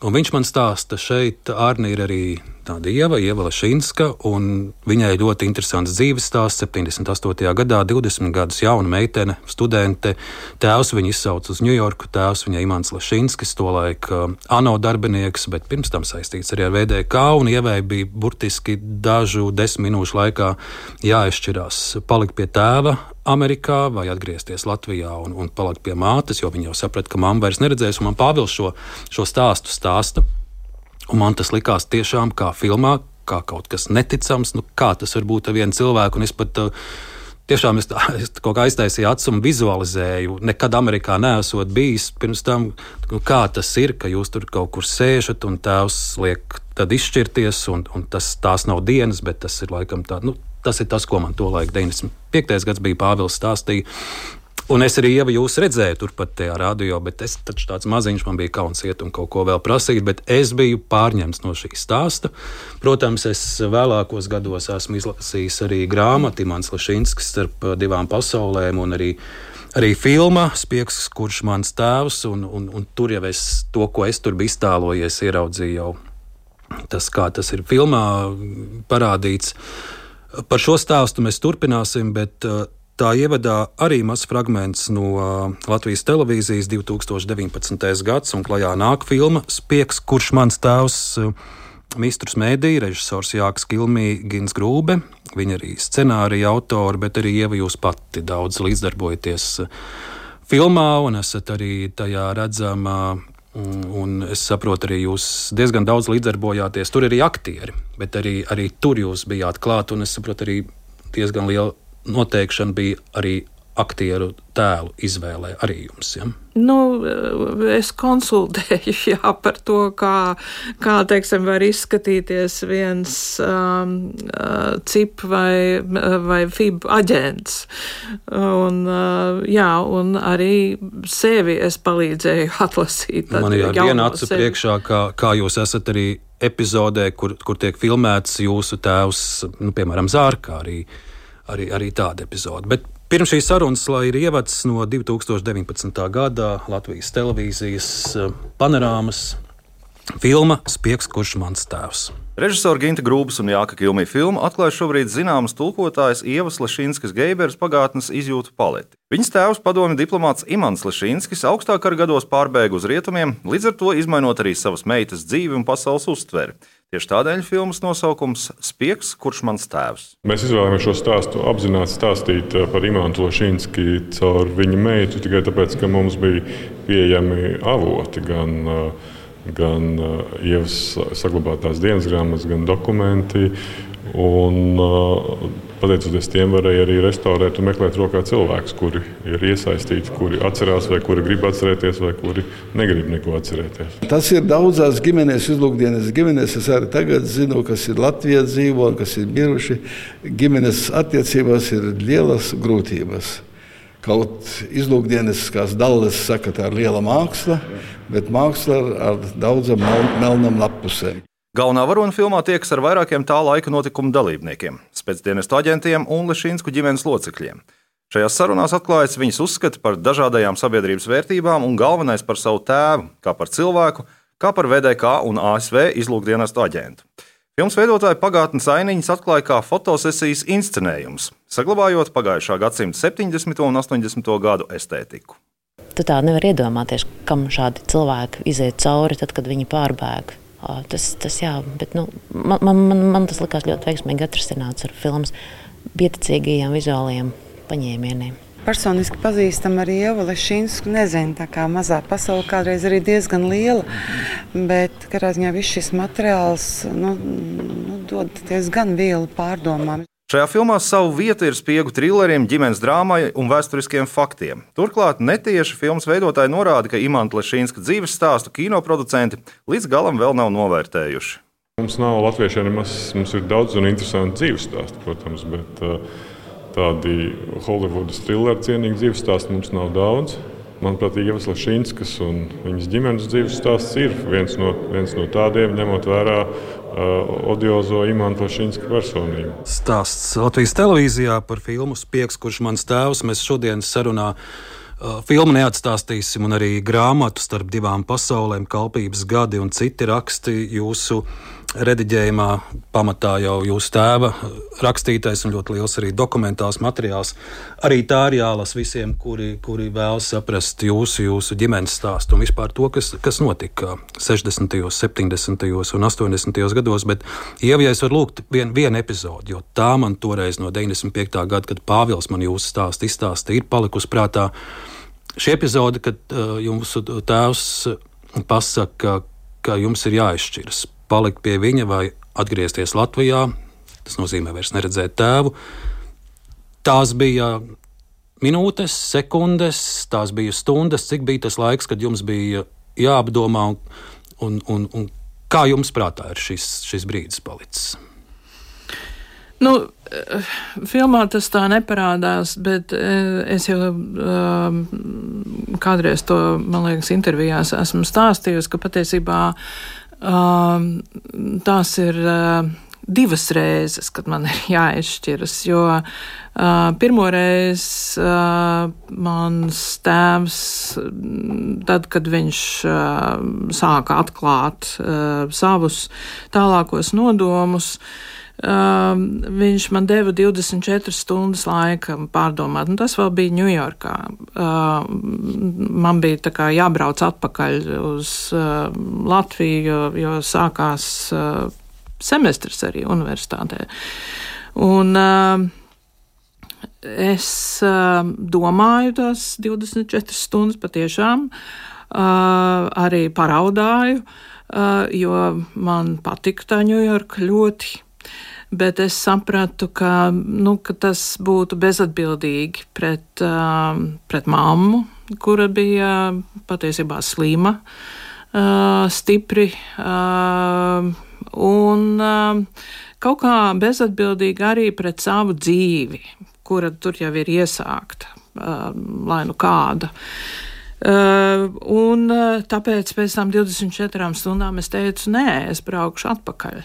Un viņš man stāsta, šeit Arni ir arī tāda ieva, Ieva Lašinska, un viņai ļoti interesants dzīves stāsts. 78. gadā, 20 gadus jauna meitene, studente, tēvs viņu izsauca uz Ņujorku, tēvs viņai Imants Lašinskis, tolaik uh, ANO darbinieks, bet pirms tam saistīts arī ar VDK, un ievai bija burtiski dažu desmit minūšu laikā jāizšķirās palikt pie tēva Amerikā vai atgriezties Latvijā un, un palikt pie mātes, jo viņi jau saprata, ka mamma vairs neredzēs. Man Pāvils šo, šo stāstu stāsta. Un man tas likās tiešām kā filmā, kā kaut kas neticams. Nu, kā tas var būt ar vienu cilvēku? Un es pat uh, tiešām es, tā, es kaut kā aiztaisīju acis un vizualizēju. Nekad Amerikā neesot bijis pirms tam, nu, kā tas ir, ka jūs tur kaut kur sēžat un tēvs liek izšķirties. Un, un tas, tās nav dienas, bet tas ir laikam tā. Nu, Tas ir tas, ko man tolaik 95. gads bija Pāvils stāstīja. Un es arī jau jūs redzēju, turpat tajā radio, bet es taču tāds maziņš, man bija kauns iet un kaut ko vēl prasīt, bet es biju pārņemts no šī stāsta. Protams, es vēlākos gados esmu izlasījis arī grāmatu Imants Lašinskis starp divām pasaulēm un arī, arī filma Spiegs, kurš mans tēvs, un, un, un tur jau es to, ko es tur biju iztēlojies, ieraudzīju jau tas, kā tas ir filmā parādīts. Par šo stāstu mēs turpināsim, bet uh, tā ievadā arī mazs fragments no Latvijas televīzijas 2019. gads, un klajā nāk filma Spiegs, kurš mans tēvs. Mistrus mēdīja, režisors Jānis Kilmī, Gins Grūbe, viņa arī scenārija autori, bet arī Ieva jūs pati daudz līdzdarbojaties filmā un esat arī tajā redzama Un es saprotu, arī jūs diezgan daudz līdzdarbojāties. Tur ir arī aktieri, bet arī, arī tur jūs bijāt klāt. Es saprotu, arī diezgan liela noteikšana bija arī aktieru tēlu izvēlē arī jums? Ja? Nu, es konsultēju jā, par to, kā, kā teiksim, var izskatīties viens um, uh, CIP vai, vai FIB aģents. Un, uh, jā, un arī sevi es palīdzēju atlasīt. Man ir viena acu sevi. priekšā, kā, kā jūs esat arī epizodē, kur, kur tiek filmēts jūsu tēvs, nu, piemēram, Zārkā arī, arī, arī tāda epizode. Bet Pirms šīs sarunas, lai ir ievads no 2019. gada Latvijas televīzijas eh, panorāmas Filma Spiegs, kurš mans tēvs. Režisora Ginta Grūbas un Jāka Kilmija filmu atklāja šobrīd zināmas tulkotājs Ievas Lešīnskas Geibers pagātnes izjūtu paleti. Viņas tēvs, padomju diplomāts Imants Lešīnskis, augstāk ar gados pārbēga uz rietumiem, līdz ar to izmainot arī savas meitas dzīvi un pasaules uztveri. Tieši tādēļ filmas nosaukums Spiegs, kurš mans tēvs. Mēs izvēlējāmies šo stāstu apzināti stāstīt eh, par Imantu Lošinski caur viņa meitu, tikai tāpēc, ka mums bija pieejami avoti gan uh, gan uh, ievas saglabātās dienas grāmatas, gan dokumenti. Un, pateicoties tiem, varēja arī restaurēt un meklēt rokā cilvēkus, kuri ir iesaistīti, kuri atcerās, vai kuri grib atcerēties, vai kuri negrib neko atcerēties. Tas ir daudzās ģimenēs, izlūkdienas ģimenēs. Es arī tagad zinu, kas ir Latvijā dzīvo un kas ir miruši. Ģimenes attiecībās ir lielas grūtības. Kaut izlūkdieniskās dalles saka, tā ir liela māksla, bet māksla ar daudzām melnām lapusēm. Galvenā varona filmā tiekas ar vairākiem tā laika notikumu dalībniekiem, spēcdienestu aģentiem un Lešīnsku ģimenes locekļiem. Šajās sarunās atklājas viņas uzskati par dažādajām sabiedrības vērtībām un galvenais par savu tēvu, kā par cilvēku, kā par VDK un ASV izlūkdienestu aģentu. Filmas veidotāji pagātnes ainiņas atklāja kā fotosesijas inscenējums, saglabājot pagājušā gadsimta 70. un 80. gadu estētiku. Tu tā nevar iedomāties, kam šādi cilvēki iziet cauri, tad, kad viņi pārbēg. Tas, tas jā, bet, nu, man, man, man tas likās ļoti veiksmīgi atrisināts ar filmas pieticīgajiem vizuāliem paņēmieniem personiski pazīstam arī Ievu Lešinsku. Nezinu, tā kā mazā pasaule kādreiz arī diezgan liela, bet katrā ziņā viss šis materiāls nu, nu, dod diezgan vielu pārdomām. Šajā filmā savu vietu ir spiegu trilleriem, ģimenes drāmai un vēsturiskiem faktiem. Turklāt netieši filmas veidotāji norāda, ka Imants Lešīnska dzīves stāstu kinoproducenti līdz galam vēl nav novērtējuši. Mums nav latviešiem nemaz, mums ir daudz un interesanti dzīves stāsti, protams, bet uh, tādi Holivudas trilleru cienīgi dzīves stāsti mums nav daudz. Manuprāt, Ievas Lašīnskas un viņas ģimenes dzīves stāsts ir viens no, viens no tādiem, ņemot vērā uh, odiozo Imants Lašīnska personību. Stāsts Latvijas televīzijā par filmu Spiegs, kurš mans tēvs mēs šodienas sarunā. Uh, filmu neatstāstīsim, un arī grāmatu starp divām pasaulēm, kalpības gadi un citi raksti jūsu uh, rediģējumā pamatā jau jūsu tēva rakstītais un ļoti liels arī dokumentāls materiāls. Arī tā ir jālasa visiem, kuri, kuri vēlas saprast jūsu, jūsu ģimenes stāstu un vispār to, kas, kas notika 60., 70. un 80. gados. Bet, ja es varu lūgt vienu vien epizodi, jo tā man toreiz no 95. gada, kad Pāvils man jūsu stāstu izstāstīja, ir palikusi prātā. Šī epizode, kad uh, jūsu tēvs pasaka, ka jums ir jāizšķiras palikt pie viņa vai atgriezties Latvijā. Tas nozīmē vairs neredzēt tēvu. Tās bija minūtes, sekundes, tās bija stundas, cik bija tas laiks, kad jums bija jāapdomā, un, un, un, un kā jums prātā ir šis, šis brīdis palicis? Nu, filmā tas tā neparādās, bet eh, es jau um, kādreiz to, man liekas, intervijās esmu stāstījusi, ka patiesībā tās ir divas reizes, kad man ir jāizšķiras. Jo pirmoreiz uh, mans tēvs, tad, kad viņš sāka atklāt savus tālākos nodomus, Um, viņš man deva 24 stundas laika pārdomāt. Un tas vēl bija Ņujorkā. Uh, man bija jābrauc atpakaļ uz uh, Latviju, jo, jo sākās uh, semestris arī universitātē. Un, uh, Es uh, domāju, tās 24 stundas patiešām uh, arī paraudāju, uh, jo man patika tā Ņujorka ļoti bet es sapratu, ka, nu, ka tas būtu bezatbildīgi pret, uh, pret mammu, kura bija patiesībā slima, uh, stipri uh, un uh, kaut kā bezatbildīgi arī pret savu dzīvi, kura tur jau ir iesākta, uh, lai nu kāda. Uh, un uh, tāpēc pēc tam 24 stundām es teicu, nē, es braukšu atpakaļ.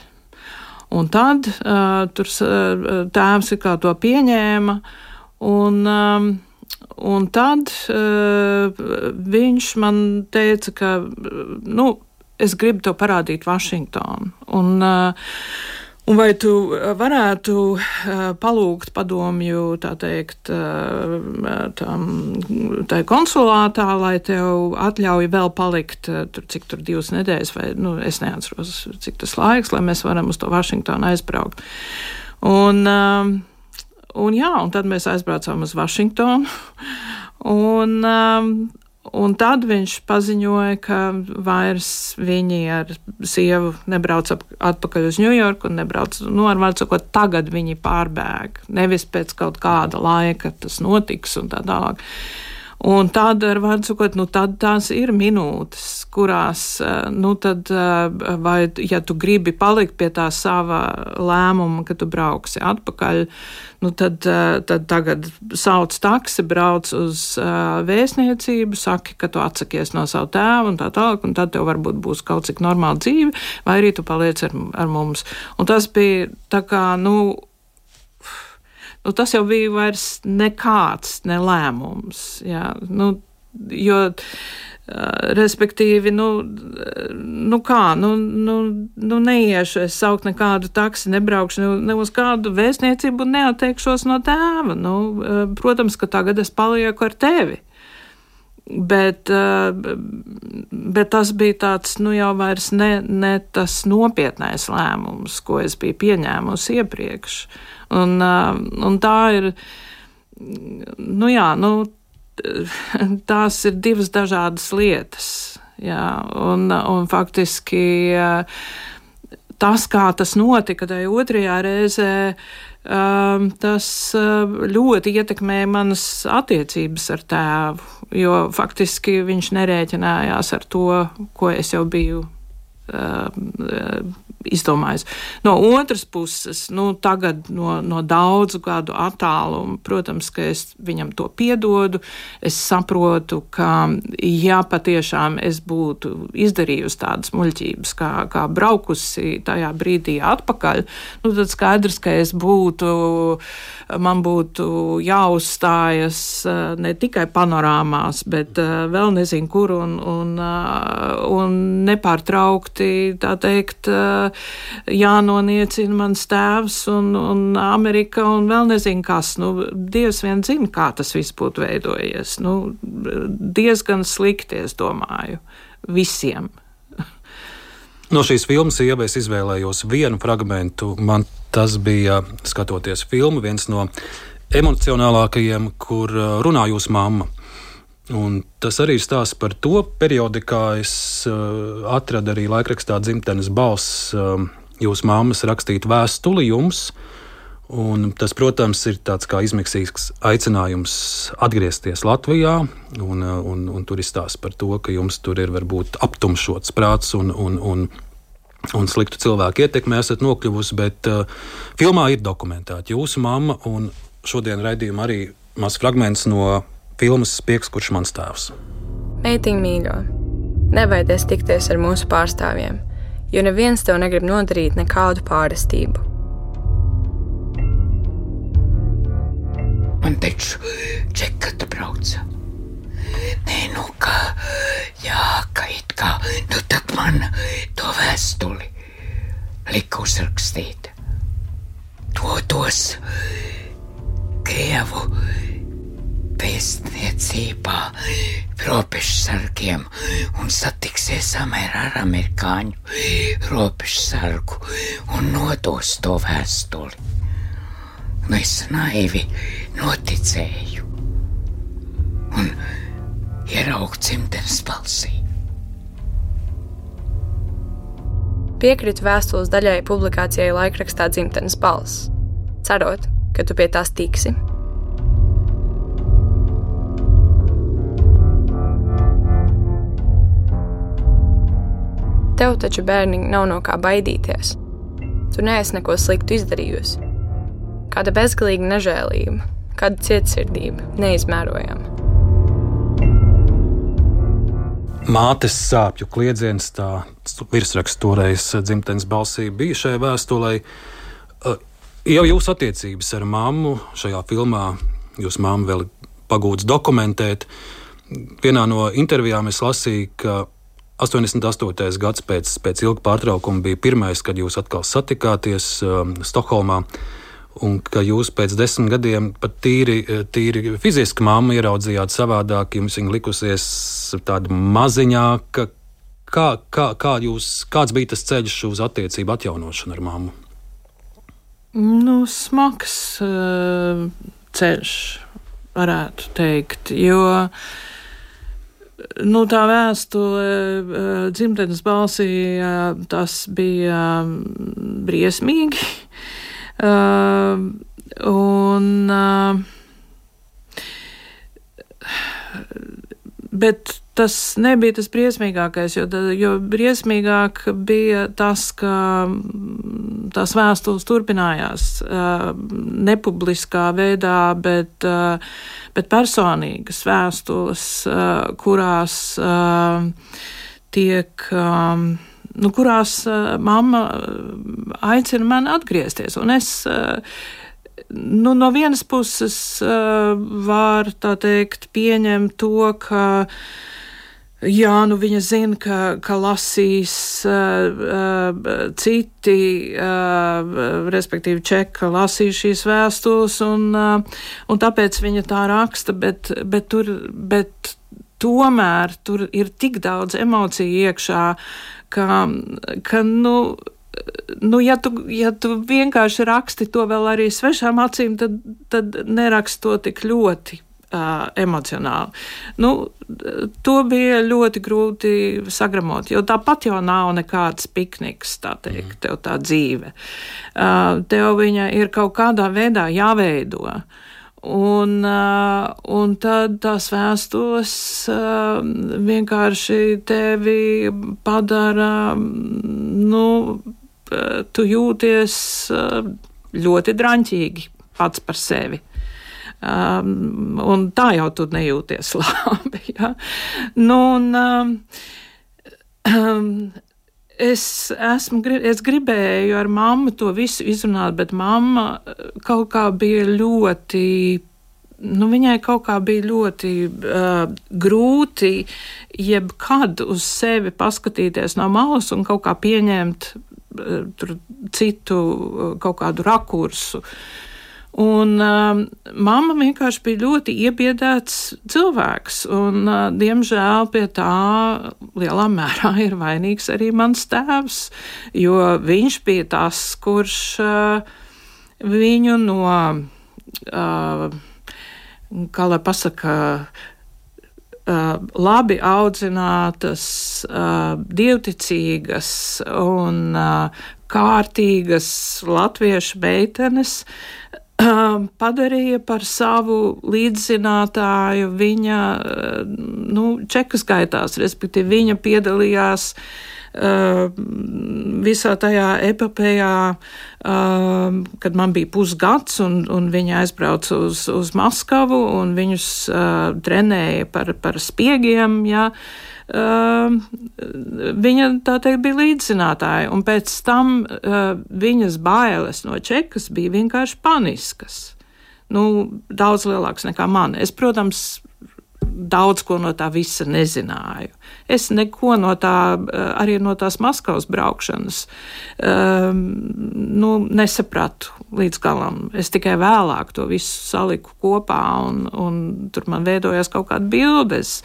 Un tad uh, tur uh, tēvs kā to pieņēma, un, um, un tad uh, viņš man teica, ka, nu, es gribu to parādīt Vašingtonu. Un, uh, Un vai tu varētu uh, palūgt padomju, tā teikt, uh, tam, tai konsulātā, lai tev atļauj vēl palikt, tur, cik tur divas nedēļas, vai, nu, es neatceros, cik tas laiks, lai mēs varam uz to Vašingtonu aizbraukt. Un, un jā, un tad mēs aizbraucām uz Vašingtonu. Un, Un tad viņš paziņoja, ka vairs viņi ar sievu nebrauc atpakaļ uz Ņujorku un nebrauc, nu, ar vārdu sakot, tagad viņi pārbēg. Nevis pēc kaut kāda laika tas notiks un tā tālāk. Un tad, ar vārdu sakot, nu, tad tās ir minūtes, kurās, eh, nu, tad, eh, vai, ja tu gribi palikt pie tā sava lēmuma, ka tu brauksi atpakaļ, nu, tad, tad tagad sauc taksi, brauc uz vēstniecību, saki, ka tu atsakies no savu tēvu un tā tālāk, un tad tev varbūt būs kaut cik normāla dzīve, vai arī tu paliec ar, ar mums. Un tas bija tā kā, nu, nu, tas jau bija vairs nekāds nelēmums. Jā, nu, jo, Respektīvi, nu, nu kā, nu, nu, nu neiešu es saukt nekādu taksi, nebraukšu ne, ne uz kādu vēstniecību neatteikšos no tēva. Nu, protams, ka tagad es palieku ar tevi. Bet, bet tas bija tāds, nu jau vairs ne, ne tas nopietnais lēmums, ko es biju pieņēmusi iepriekš. Un, un tā ir, nu jā, nu, tās ir divas dažādas lietas. Jā, un, un faktiski tas, kā tas notika tajā otrajā reizē, tas ļoti ietekmēja manas attiecības ar tēvu, jo faktiski viņš nerēķinājās ar to, ko es jau biju izdomājis. No otras puses, nu, tagad no, no daudzu gadu attāluma, protams, ka es viņam to piedodu. Es saprotu, ka, ja patiešām es būtu izdarījusi tādas muļķības, kā, kā braukusi tajā brīdī atpakaļ, nu, tad skaidrs, ka es būtu, man būtu jāuzstājas eh, ne tikai panorāmās, bet eh, vēl nezinu kur un, un, eh, un nepārtraukti, tā teikt, jānoniecina mans tēvs un, un Amerika un vēl nezinu kas. Nu, Dievs vien zina, kā tas viss būtu veidojies. Nu, diezgan slikti, es domāju, visiem. No šīs filmas ieva es izvēlējos vienu fragment. Man tas bija, skatoties filmu, viens no emocionālākajiem, kur uh, runā jūsu mamma. Un tas arī ir stāsts par to periodu, kā es uh, atradu arī laikrakstā dzimtenes balss uh, jūsu mammas rakstīt vēstuli jums. Un tas, protams, ir tāds kā izmiksīgs aicinājums atgriezties Latvijā. Un, uh, un, un tur ir stāsts par to, ka jums tur ir varbūt aptumšots prāts un, un, un, un sliktu cilvēku ietekmē esat nokļuvusi. Bet uh, filmā ir dokumentēta jūsu mamma, šodien raidījumā arī mazs fragments no filmas Spiegs, kurš mans tēvs. Meitiņa mīļo, nevajadzēs tikties ar mūsu pārstāvjiem, jo neviens tev negrib nodarīt nekādu pārestību. Man taču čekata brauca. Nē, nu kā, jā, ka it kā, nu tad man to vēstuli lika uzrakstīt. To dos Krievu vēstniecībā robežsargiem un satiksies ar amerikāņu robežsargu un nodos to vēstuli. Un es naivi noticēju un ieraugu dzimtenes balsī. Piekrītu vēstules daļai publikācijai laikrakstā dzimtenes balss, cerot, ka tu pie tās tiksi. Tev taču, bērniņ, nav no kā baidīties. Tu neesi neko sliktu izdarījusi. Kāda bezgalīga nežēlība, kāda cietsirdība, neizmērojama. Mātes sāpju kliedziens, tā virsraksts toreiz dzimtenes balsī bija šai vēstulē. Jau jūsu attiecības ar mammu šajā filmā, jūs mammu vēl pagūdz dokumentēt. Vienā no intervijām es lasīju, ka 88. gads pēc, pēc ilga pārtraukuma bija pirmais, kad jūs atkal satikāties um, Stokholmā. Un ka jūs pēc desmit gadiem pat tīri, tīri fiziski māmu ieraudzījāt savādāk, jums viņa likusies tāda maziņāka. Kā, kā, kā jūs, kāds bija tas ceļš uz attiecību atjaunošanu ar māmu? Nu, smags uh, ceļš, varētu teikt. Jo uh, nu, tā vēstule eh, dzimtenes balsī, eh, tas bija mm, briesmīgi. Eh, un, bet tas nebija tas briesmīgākais, jo, jo briesmīgāk bija tas, ka mm, tās vēstules turpinājās nepubliskā veidā, bet bet personīgas vēstules, kurās tiek. Nu, kurās mamma aicina mani atgriezties. Un es nu, no vienas puses varu teikt, pieņemt to, ka uh, Jā, nu viņa zina, ka, ka lasīs uh, uh, citi, uh, respektīvi čeka, lasīs šīs vēstules, un, uh, un tāpēc viņa tā raksta, bet, bet, tur, bet tomēr tur ir tik daudz emociju iekšā, ka, ka nu, nu, ja, tu, ja tu vienkārši raksti to vēl arī svešām acīm, tad, tad neraksti to tik ļoti uh, emocionāli. Nu, to bija ļoti grūti sagramot, jo tāpat jau nav nekāds pikniks, tā teikt, tev tā dzīve. Uh, tev viņa ir kaut kādā veidā jāveido. Un, uh, un tad tās vēstules uh, vienkārši tevi padara, nu, tu jūties uh, ļoti draņķīgi pats par sevi. Um, un tā jau tu nejūties labi. Ja? Nu, un, um, um, es, esmu, es gribēju ar mammu to visu izrunāt, bet mamma kaut kā bija ļoti. Nu, viņai kaut kā bija ļoti uh, grūti jebkad uz sevi paskatīties no malas un kaut kā pieņemt uh, citu uh, kaut kādu rakursu. Uh, Un uh, mamma vienkārši bija ļoti iebiedēts cilvēks, un, uh, diemžēl, pie tā lielā mērā ir vainīgs arī mans tēvs, jo viņš bija tas, kurš uh, viņu no, uh, kā lai pasaka, Uh, labi audzinātas, uh, dievticīgas un uh, kārtīgas latviešu meitenes padarīja par savu līdzzinātāju viņa nu, čekas gaitās, respektīvi viņa piedalījās uh, visā tajā epopējā, uh, kad man bija pusgads, un, un viņa aizbrauca uz, uz Maskavu, un viņus uh, trenēja par, par spiegiem. Ja, uh, uh, viņa tā teikt bija līdzzinātāja, un pēc tam uh, viņas bailes no čekas bija vienkārši paniskas. Nu, daudz lielāks nekā man. Es, protams, daudz ko no tā visa nezināju. Es neko no tā, arī no tās Maskavas braukšanas, um, nu, nesapratu līdz galam. Es tikai vēlāk to visu saliku kopā, un, un tur man veidojās kaut kāda bildes.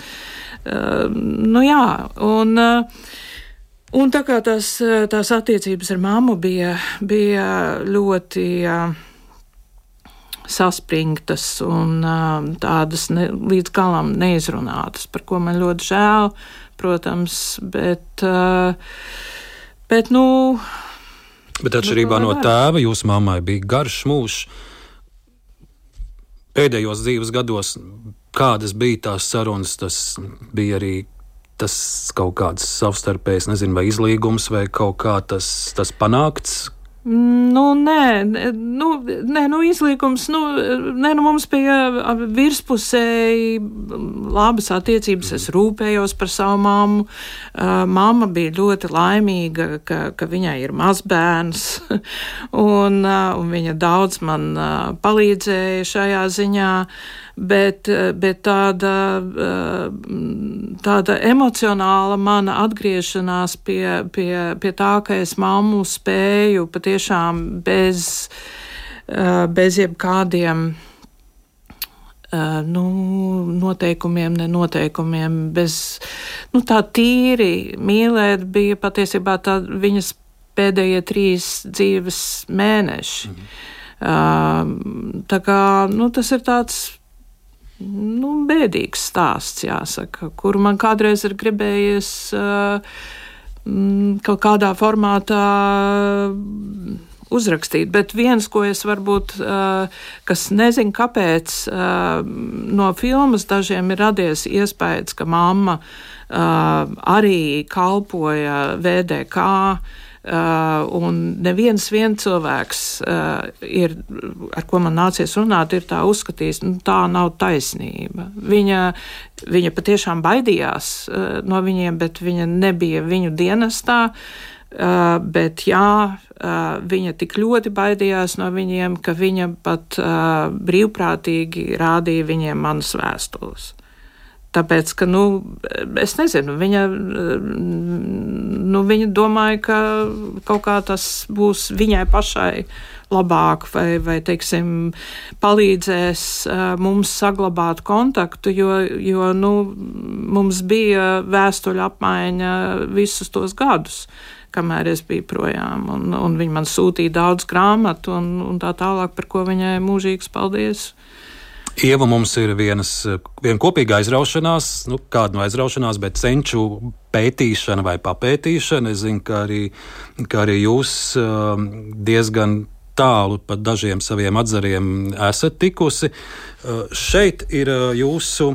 Uh, nu, jā, un, uh, un tā kā tās, tās attiecības ar mammu bija, bija ļoti. Uh, saspringtas un tādas ne, līdz galam neizrunātas, par ko man ļoti žēl, protams, bet, bet nu. Bet atšķirībā nu, no tēva, jūsu mammai bija garš mūžs. Pēdējos dzīves gados, kādas bija tās sarunas, tas bija arī tas kaut kāds savstarpējs, nezinu, vai izlīgums, vai kaut kā tas, tas panākts, Nu, nē, nu, nē, nu, izlīgums, nu, nē, nu, mums bija virspusēji labas attiecības. Es rūpējos par savu mammu. Uh, mamma bija ļoti laimīga, ka, ka viņai ir mazbērns, un, uh, un viņa daudz man uh, palīdzēja šajā ziņā. Bet, bet tāda, tāda emocionāla mana atgriešanās pie, pie, pie tā, ka es mammu spēju patiešām bez, bez jebkādiem nu, noteikumiem, nenoteikumiem, bez nu, tā tīri mīlēt, bija patiesībā tā viņas pēdējie trīs dzīves mēneši. Mhm. Tā kā nu, tas ir tāds nu, bēdīgs stāsts, jāsaka, kuru man kādreiz ir gribējies uh, kaut kādā formātā uzrakstīt. Bet viens, ko es varbūt, kas nezinu, kāpēc no filmas dažiem ir radies iespējas, ka mamma arī kalpoja VDK. Uh, un neviens viens cilvēks, uh, ir, ar ko man nācies runāt, ir tā uzskatījis, nu, tā nav taisnība. Viņa, viņa patiešām baidījās uh, no viņiem, bet viņa nebija viņu dienestā. Uh, Uh, bet jā, uh, viņa tik ļoti baidījās no viņiem, ka viņa pat uh, brīvprātīgi rādīja viņiem manas vēstules. Tāpēc, ka, nu, es nezinu, viņa, nu, viņa domāja, ka kaut kā tas būs viņai pašai labāk, vai, vai teiksim, palīdzēs mums saglabāt kontaktu, jo, jo nu, mums bija vēstuļu apmaiņa visus tos gadus kamēr es biju projām. Un, un viņa man sūtīja daudz grāmatu un, un tā tālāk, par ko viņai mūžīgs paldies. Ieva mums ir vienas, viena kopīga aizraušanās, nu, kāda no aizraušanās, bet senču pētīšana vai papētīšana. Es zinu, ka arī, ka arī jūs um, diezgan tālu pat dažiem saviem atzariem esat tikusi. Uh, šeit ir uh, jūsu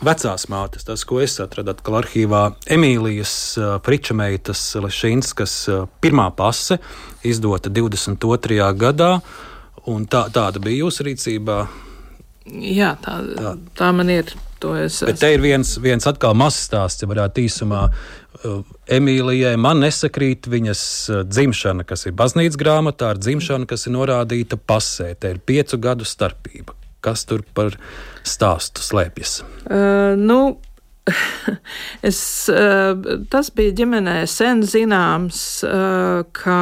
vecās mātes, tas, ko es atradu atkal arhīvā, Emīlijas Fričameitas Lešinskas pirmā pase, izdota 22. gadā, un tā, tāda bija jūsu rīcībā. Jā, tā, tā. tā man ir. Bet te ir viens, viens atkal mazs stāsts, ja varētu īsumā. Emīlijai man nesakrīt viņas dzimšana, kas ir baznīcas grāmatā, ar dzimšanu, kas ir norādīta pasē. Te ir piecu gadu starpība. Kas tur par stāstu slēpjas? Uh, nu, Es, uh, tas bija ģimenē sen zināms, uh, ka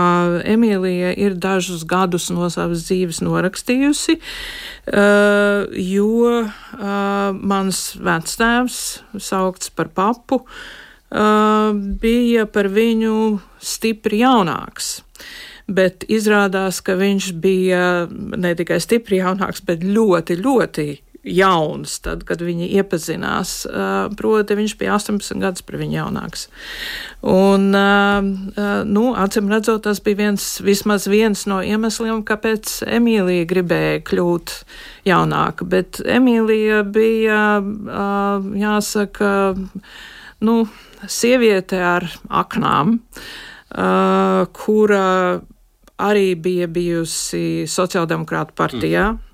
Emīlija ir dažus gadus no savas dzīves norakstījusi, uh, jo mans vectēvs, saukts par papu, bija par viņu stipri jaunāks. Bet izrādās, ka viņš bija ne tikai stipri jaunāks, bet ļoti, ļoti jauns, tad, kad viņi iepazinās. Proti, viņš bija 18 gadus par viņu jaunāks. Un, nu, acīm redzot, tas bija viens, vismaz viens no iemesliem, kāpēc Emīlija gribēja kļūt jaunāka. Bet Emīlija bija, jāsaka, nu, sieviete ar aknām, kura arī bija bijusi Sociāldemokrāta partijā. Mm.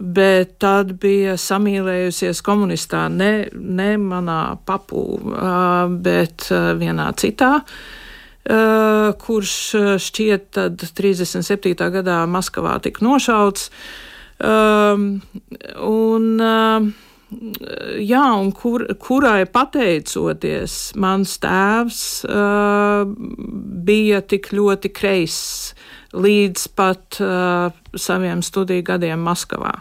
Bet tad bija samīlējusies komunistā ne, ne manā papū, bet vienā citā, kurš šķiet tad 37. gadā Maskavā tika nošauts. Un, jā, un kur, kurai pateicoties, mans tēvs uh, bija tik ļoti kreiss līdz pat uh, saviem studiju gadiem Maskavā.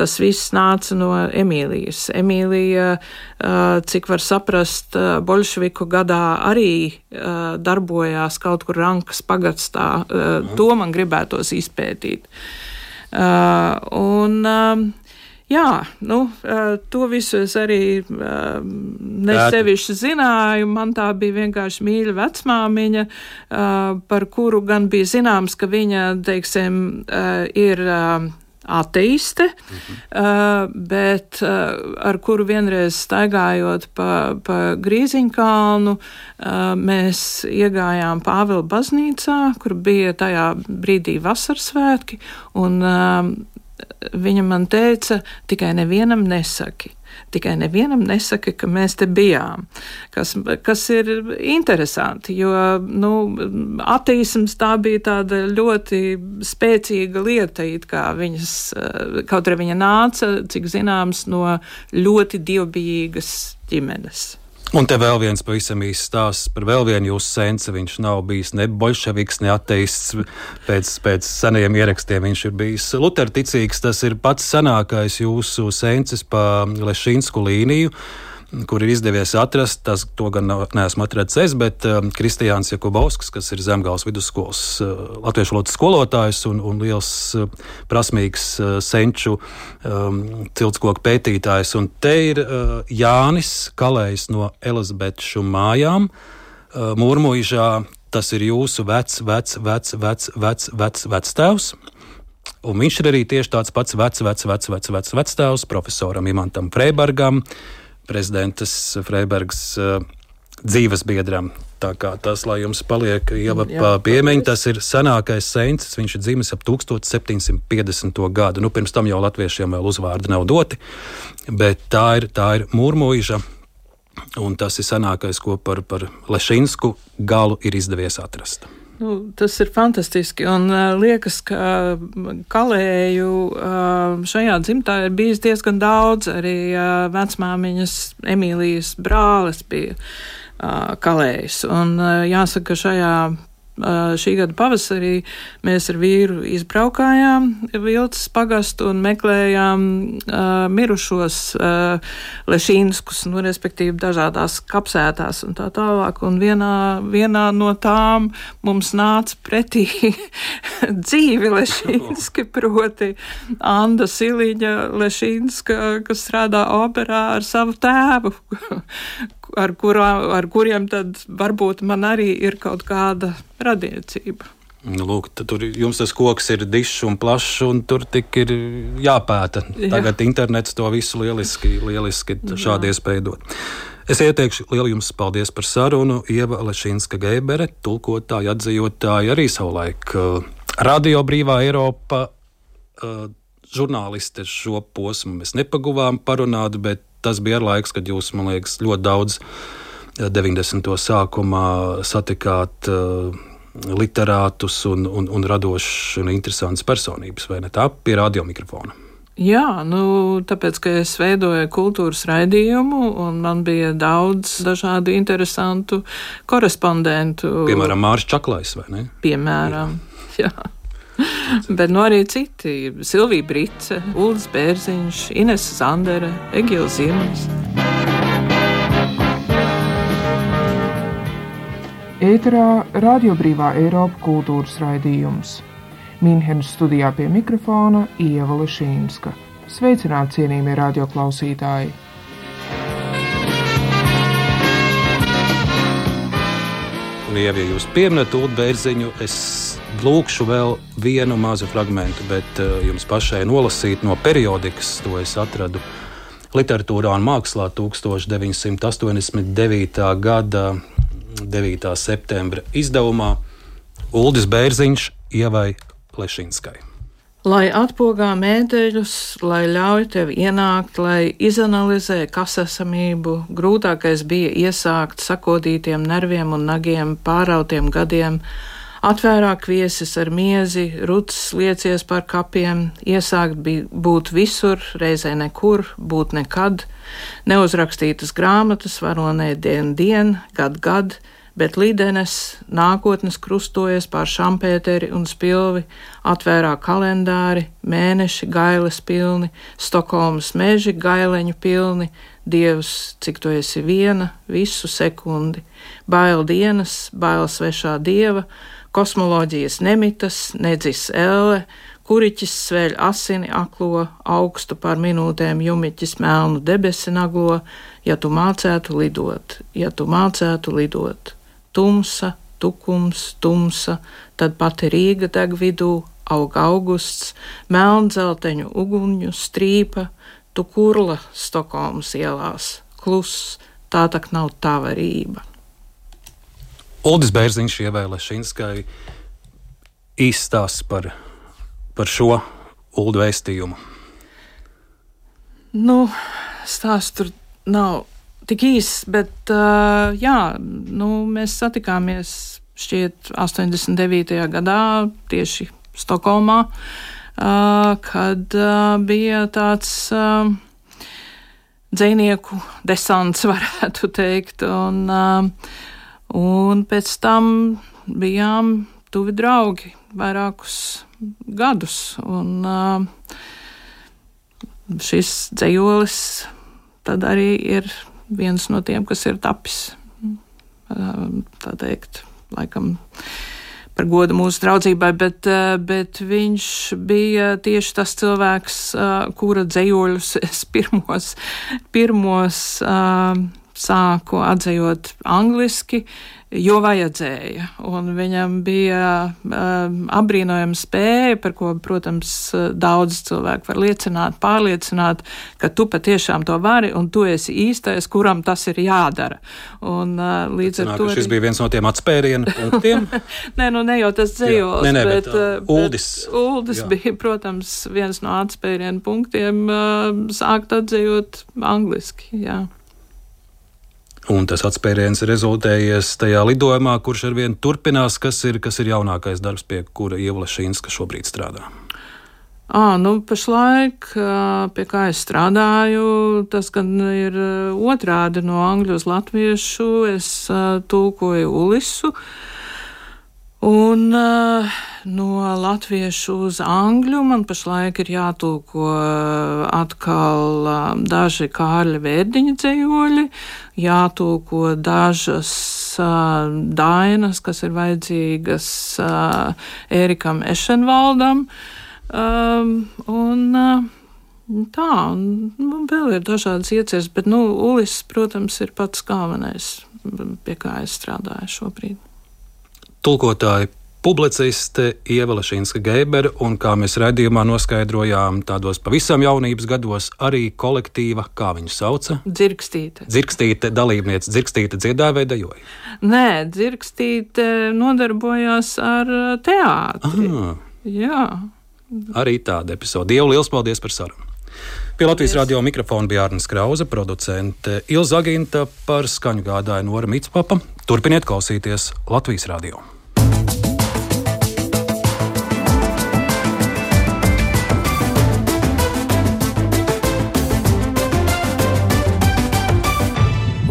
Tas viss nāca no Emīlijas. Emīlija, uh, cik var saprast, uh, Bolševiku gadā arī uh, darbojās kaut kur Rankas pagastā. Uh, to man gribētos izpētīt. Un, uh, Jā, nu, to visu es arī nesevišķi zināju. Man tā bija vienkārši mīļa vecmāmiņa, par kuru gan bija zināms, ka viņa, teiksim, ir ateiste, mhm. uh, bet ar kuru vienreiz staigājot pa, pa Grīziņkalnu, mēs iegājām Pāvila baznīcā, kur bija tajā brīdī vasaras svētki, un viņa man teica, tikai nevienam nesaki. Tikai nevienam nesaka, ka mēs te bijām. Kas, kas ir interesanti, jo nu, attīstības tā bija tāda ļoti spēcīga lieta, viņas, kaut arī viņa nāca, cik zināms, no ļoti dievbijīgas ģimenes. Un te vēl viens pavisam īsts stāsts par vēl vienu jūsu senci. Viņš nav bijis ne bolševiks, ne ateists. Pēc, pēc senajiem ierakstiem viņš ir bijis luterticīgs. Tas ir pats senākais jūsu sencis pa Lešinsku līniju kur ir izdevies atrast. Tas, to gan neesmu atradzis es, bet uh, Kristiāns Jakubovskis, kas ir Zemgājas vidusskolas uh, latviešu valodas skolotājs un, un liels uh, prasmīgs uh, senču um, ciltskoku pētītājs. Un te ir uh, Jānis Kalējs no Elizabešu mājām, uh, Mūrmuižā. Tas ir jūsu vecs, vecs, vecs, vecs, vecs, vecs, vecs tēvs. Un viņš ir arī tieši tāds pats vecs, vecs, vecs, vecs, vecs, vecs tēvs profesoram Imantam Freibergam. Uh, prezidentas Freibergas uh, dzīves biedram. Tā kā tas, lai jums paliek jau piemiņa, tas ir senākais sēns. Viņš ir dzimis ap 1750. gadu. Nu, pirms tam jau latviešiem vēl uzvārdi nav doti, bet tā ir, tā ir mūrmuīža. Un tas ir senākais, ko par, par Lešinsku galu ir izdevies atrast. Nu, tas ir fantastiski. Un uh, liekas, ka kalēju uh, šajā dzimtā ir bijis diezgan daudz. Arī uh, vecmāmiņas Emīlijas brālis bija uh, kalējs. Un uh, jāsaka, ka šajā šī gada pavasarī mēs ar vīru izbraukājām Vilcis pagastu un meklējām mirušos lešīnskus, nu, respektīvi dažādās kapsētās un tā tālāk. Un vienā, vienā no tām mums nāca pretī dzīvi lešīnski, proti Anda Siliņa lešīnska, kas strādā operā ar savu tēvu, ar, kurā, ar kuriem tad varbūt man arī ir kaut kāda radniecība. Lūk, tur jums tas koks ir dišs un plašs, un tur tik ir jāpēta. Tagad Jā. internets to visu lieliski, lieliski šādi iespēju dot. Es ieteikšu lielu jums paldies par sarunu. Ieva Lešinska Geibere, tulkotāja, atzījotāja, arī savulaik uh, Radio Brīvā Eiropa. Uh, žurnāliste šo posmu mēs nepaguvām parunāt, bet tas bija laiks, kad jūs, man liekas, ļoti daudz 90. Eh, sākumā satikāt uh, literātus un, un, un radošas un interesantas personības, vai ne tā, pie radiomikrofona. Jā, nu, tāpēc, ka es veidoju kultūras raidījumu, un man bija daudz dažādu interesantu korespondentu. Piemēram, Mārcis Čaklais, vai ne? Piemēram, jā. jā. Bet nu arī citi - Silvija Brice, Ulris Bērziņš, Ines Zandere, Egils Ziemelis. Ēterā Radio Brīvā Eiropa kultūras raidījums. Mīnhenes studijā pie mikrofona Ieva Lešīnska. Sveicināti cienījamie radioklausītāji! Ja jūs pieminat Ulu Bērziņu, es lūkšu vēl vienu mazu fragment, bet uh, jums pašai nolasīt no periodikas, to es atradu literatūrā un mākslā 1989. gada 9. septembra izdevumā Uldis Bērziņš ievai Lešinskai. Lai atpogā mēteļus, lai ļauj tev ienākt, lai izanalizē kas esamību, grūtākais bija iesākt sakodītiem nerviem un nagiem pārautiem gadiem, Atvērāk viesis ar miezi, rucis liecies par kapiem, iesākt būt visur, reizē nekur, būt nekad, neuzrakstītas grāmatas, varonē dien dien, gad gad, bet līdenes nākotnes krustojas pār šampēteri un spilvi, atvērā kalendāri, mēneši gailes pilni, Stokholmas meži gaileņu pilni, Dievs, cik tu esi viena, visu sekundi, bail dienas, bail svešā dieva, kosmoloģijas nemitas, nedzis elle, kuriķis sveļ asini aklo, augstu par minūtēm jumiķis melnu debesi naglo, ja tu mācētu lidot, ja tu mācētu lidot. Tumsa, tukums, tumsa, tad pati Rīga deg vidū, aug augusts, melndzelteņu uguņu strīpa, tu kurla Stokholmas ielās, kluss, tā tak nav tava rība. Uldis Bērziņš ievēlē Šinskai īstāsts par, par šo Uldu vēstījumu. Nu, stāsts tur nav tik īss, bet uh, jā, nu, mēs satikāmies šķiet 89. gadā tieši Stokholmā, uh, kad uh, bija tāds. Uh, dzinieku desants, varētu teikt. Un, uh, un pēc tam bijām tuvi draugi vairākus gadus. Un, uh, šis dzējolis tad arī ir viens no tiem, kas ir tapis. Uh, tā teikt, laikam par godu mūsu draudzībai, bet, eh, bet viņš bija tieši tas cilvēks, eh, kura dzējoļus es pirmos, pirmos eh, sāku atzējot angliski, jo vajadzēja. Un viņam bija um, apbrīnojama spēja, par ko, protams, daudz cilvēku var liecināt, pārliecināt, ka tu patiešām to vari un tu esi īstais, kuram tas ir jādara. Un, uh, līdz ar to. Šis arī... bija viens no tiem atspērienu punktiem. nē, nu ne jau tas dzējos, nē, nē, bet, bet uh, Uldis. Bet Uldis jā. bija, protams, viens no atspērienu punktiem uh, sākt atzējot angliski. Jā. Un tas atspēriens rezultējies tajā lidojumā, kurš ar vienu turpinās, kas ir, kas ir jaunākais darbs, pie kura Ieva Lešīnska šobrīd strādā. À, nu, pašlaik, pie kā es strādāju, tas gan ir otrādi no angļu uz latviešu. Es tulkoju Ulisu. Un uh, no latviešu uz angļu man pašlaik ir jātulko atkal uh, daži Kārļa Vērdiņa dzējoļi, jātulko dažas uh, dainas, kas ir vajadzīgas Ērikam Ešenvaldam. Um, un, tā, un vēl ir dažādas ieceres, bet, nu, Ulis, protams, ir pats galvenais, pie kā es strādāju šobrīd tulkotāja publiciste Ieva Lešīnska Geibera un, kā mēs redzījumā noskaidrojām, tādos pavisam jaunības gados arī kolektīva, kā viņu sauca? Dzirkstīte. Dzirkstīte dalībniece, dzirkstīte dziedāja vai dejoja? Nē, dzirkstīte nodarbojās ar uh, teātri. Aha. Jā. Arī tāda epizode. Dievu liels paldies par sarunu! Pie Latvijas radio mikrofona bija Arnēs Krause, producente Ilza Aginta par skaņu gādāja Nora Mitspapa. Turpiniet klausīties Latvijas radio!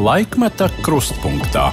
Laikmeta krustpunktā.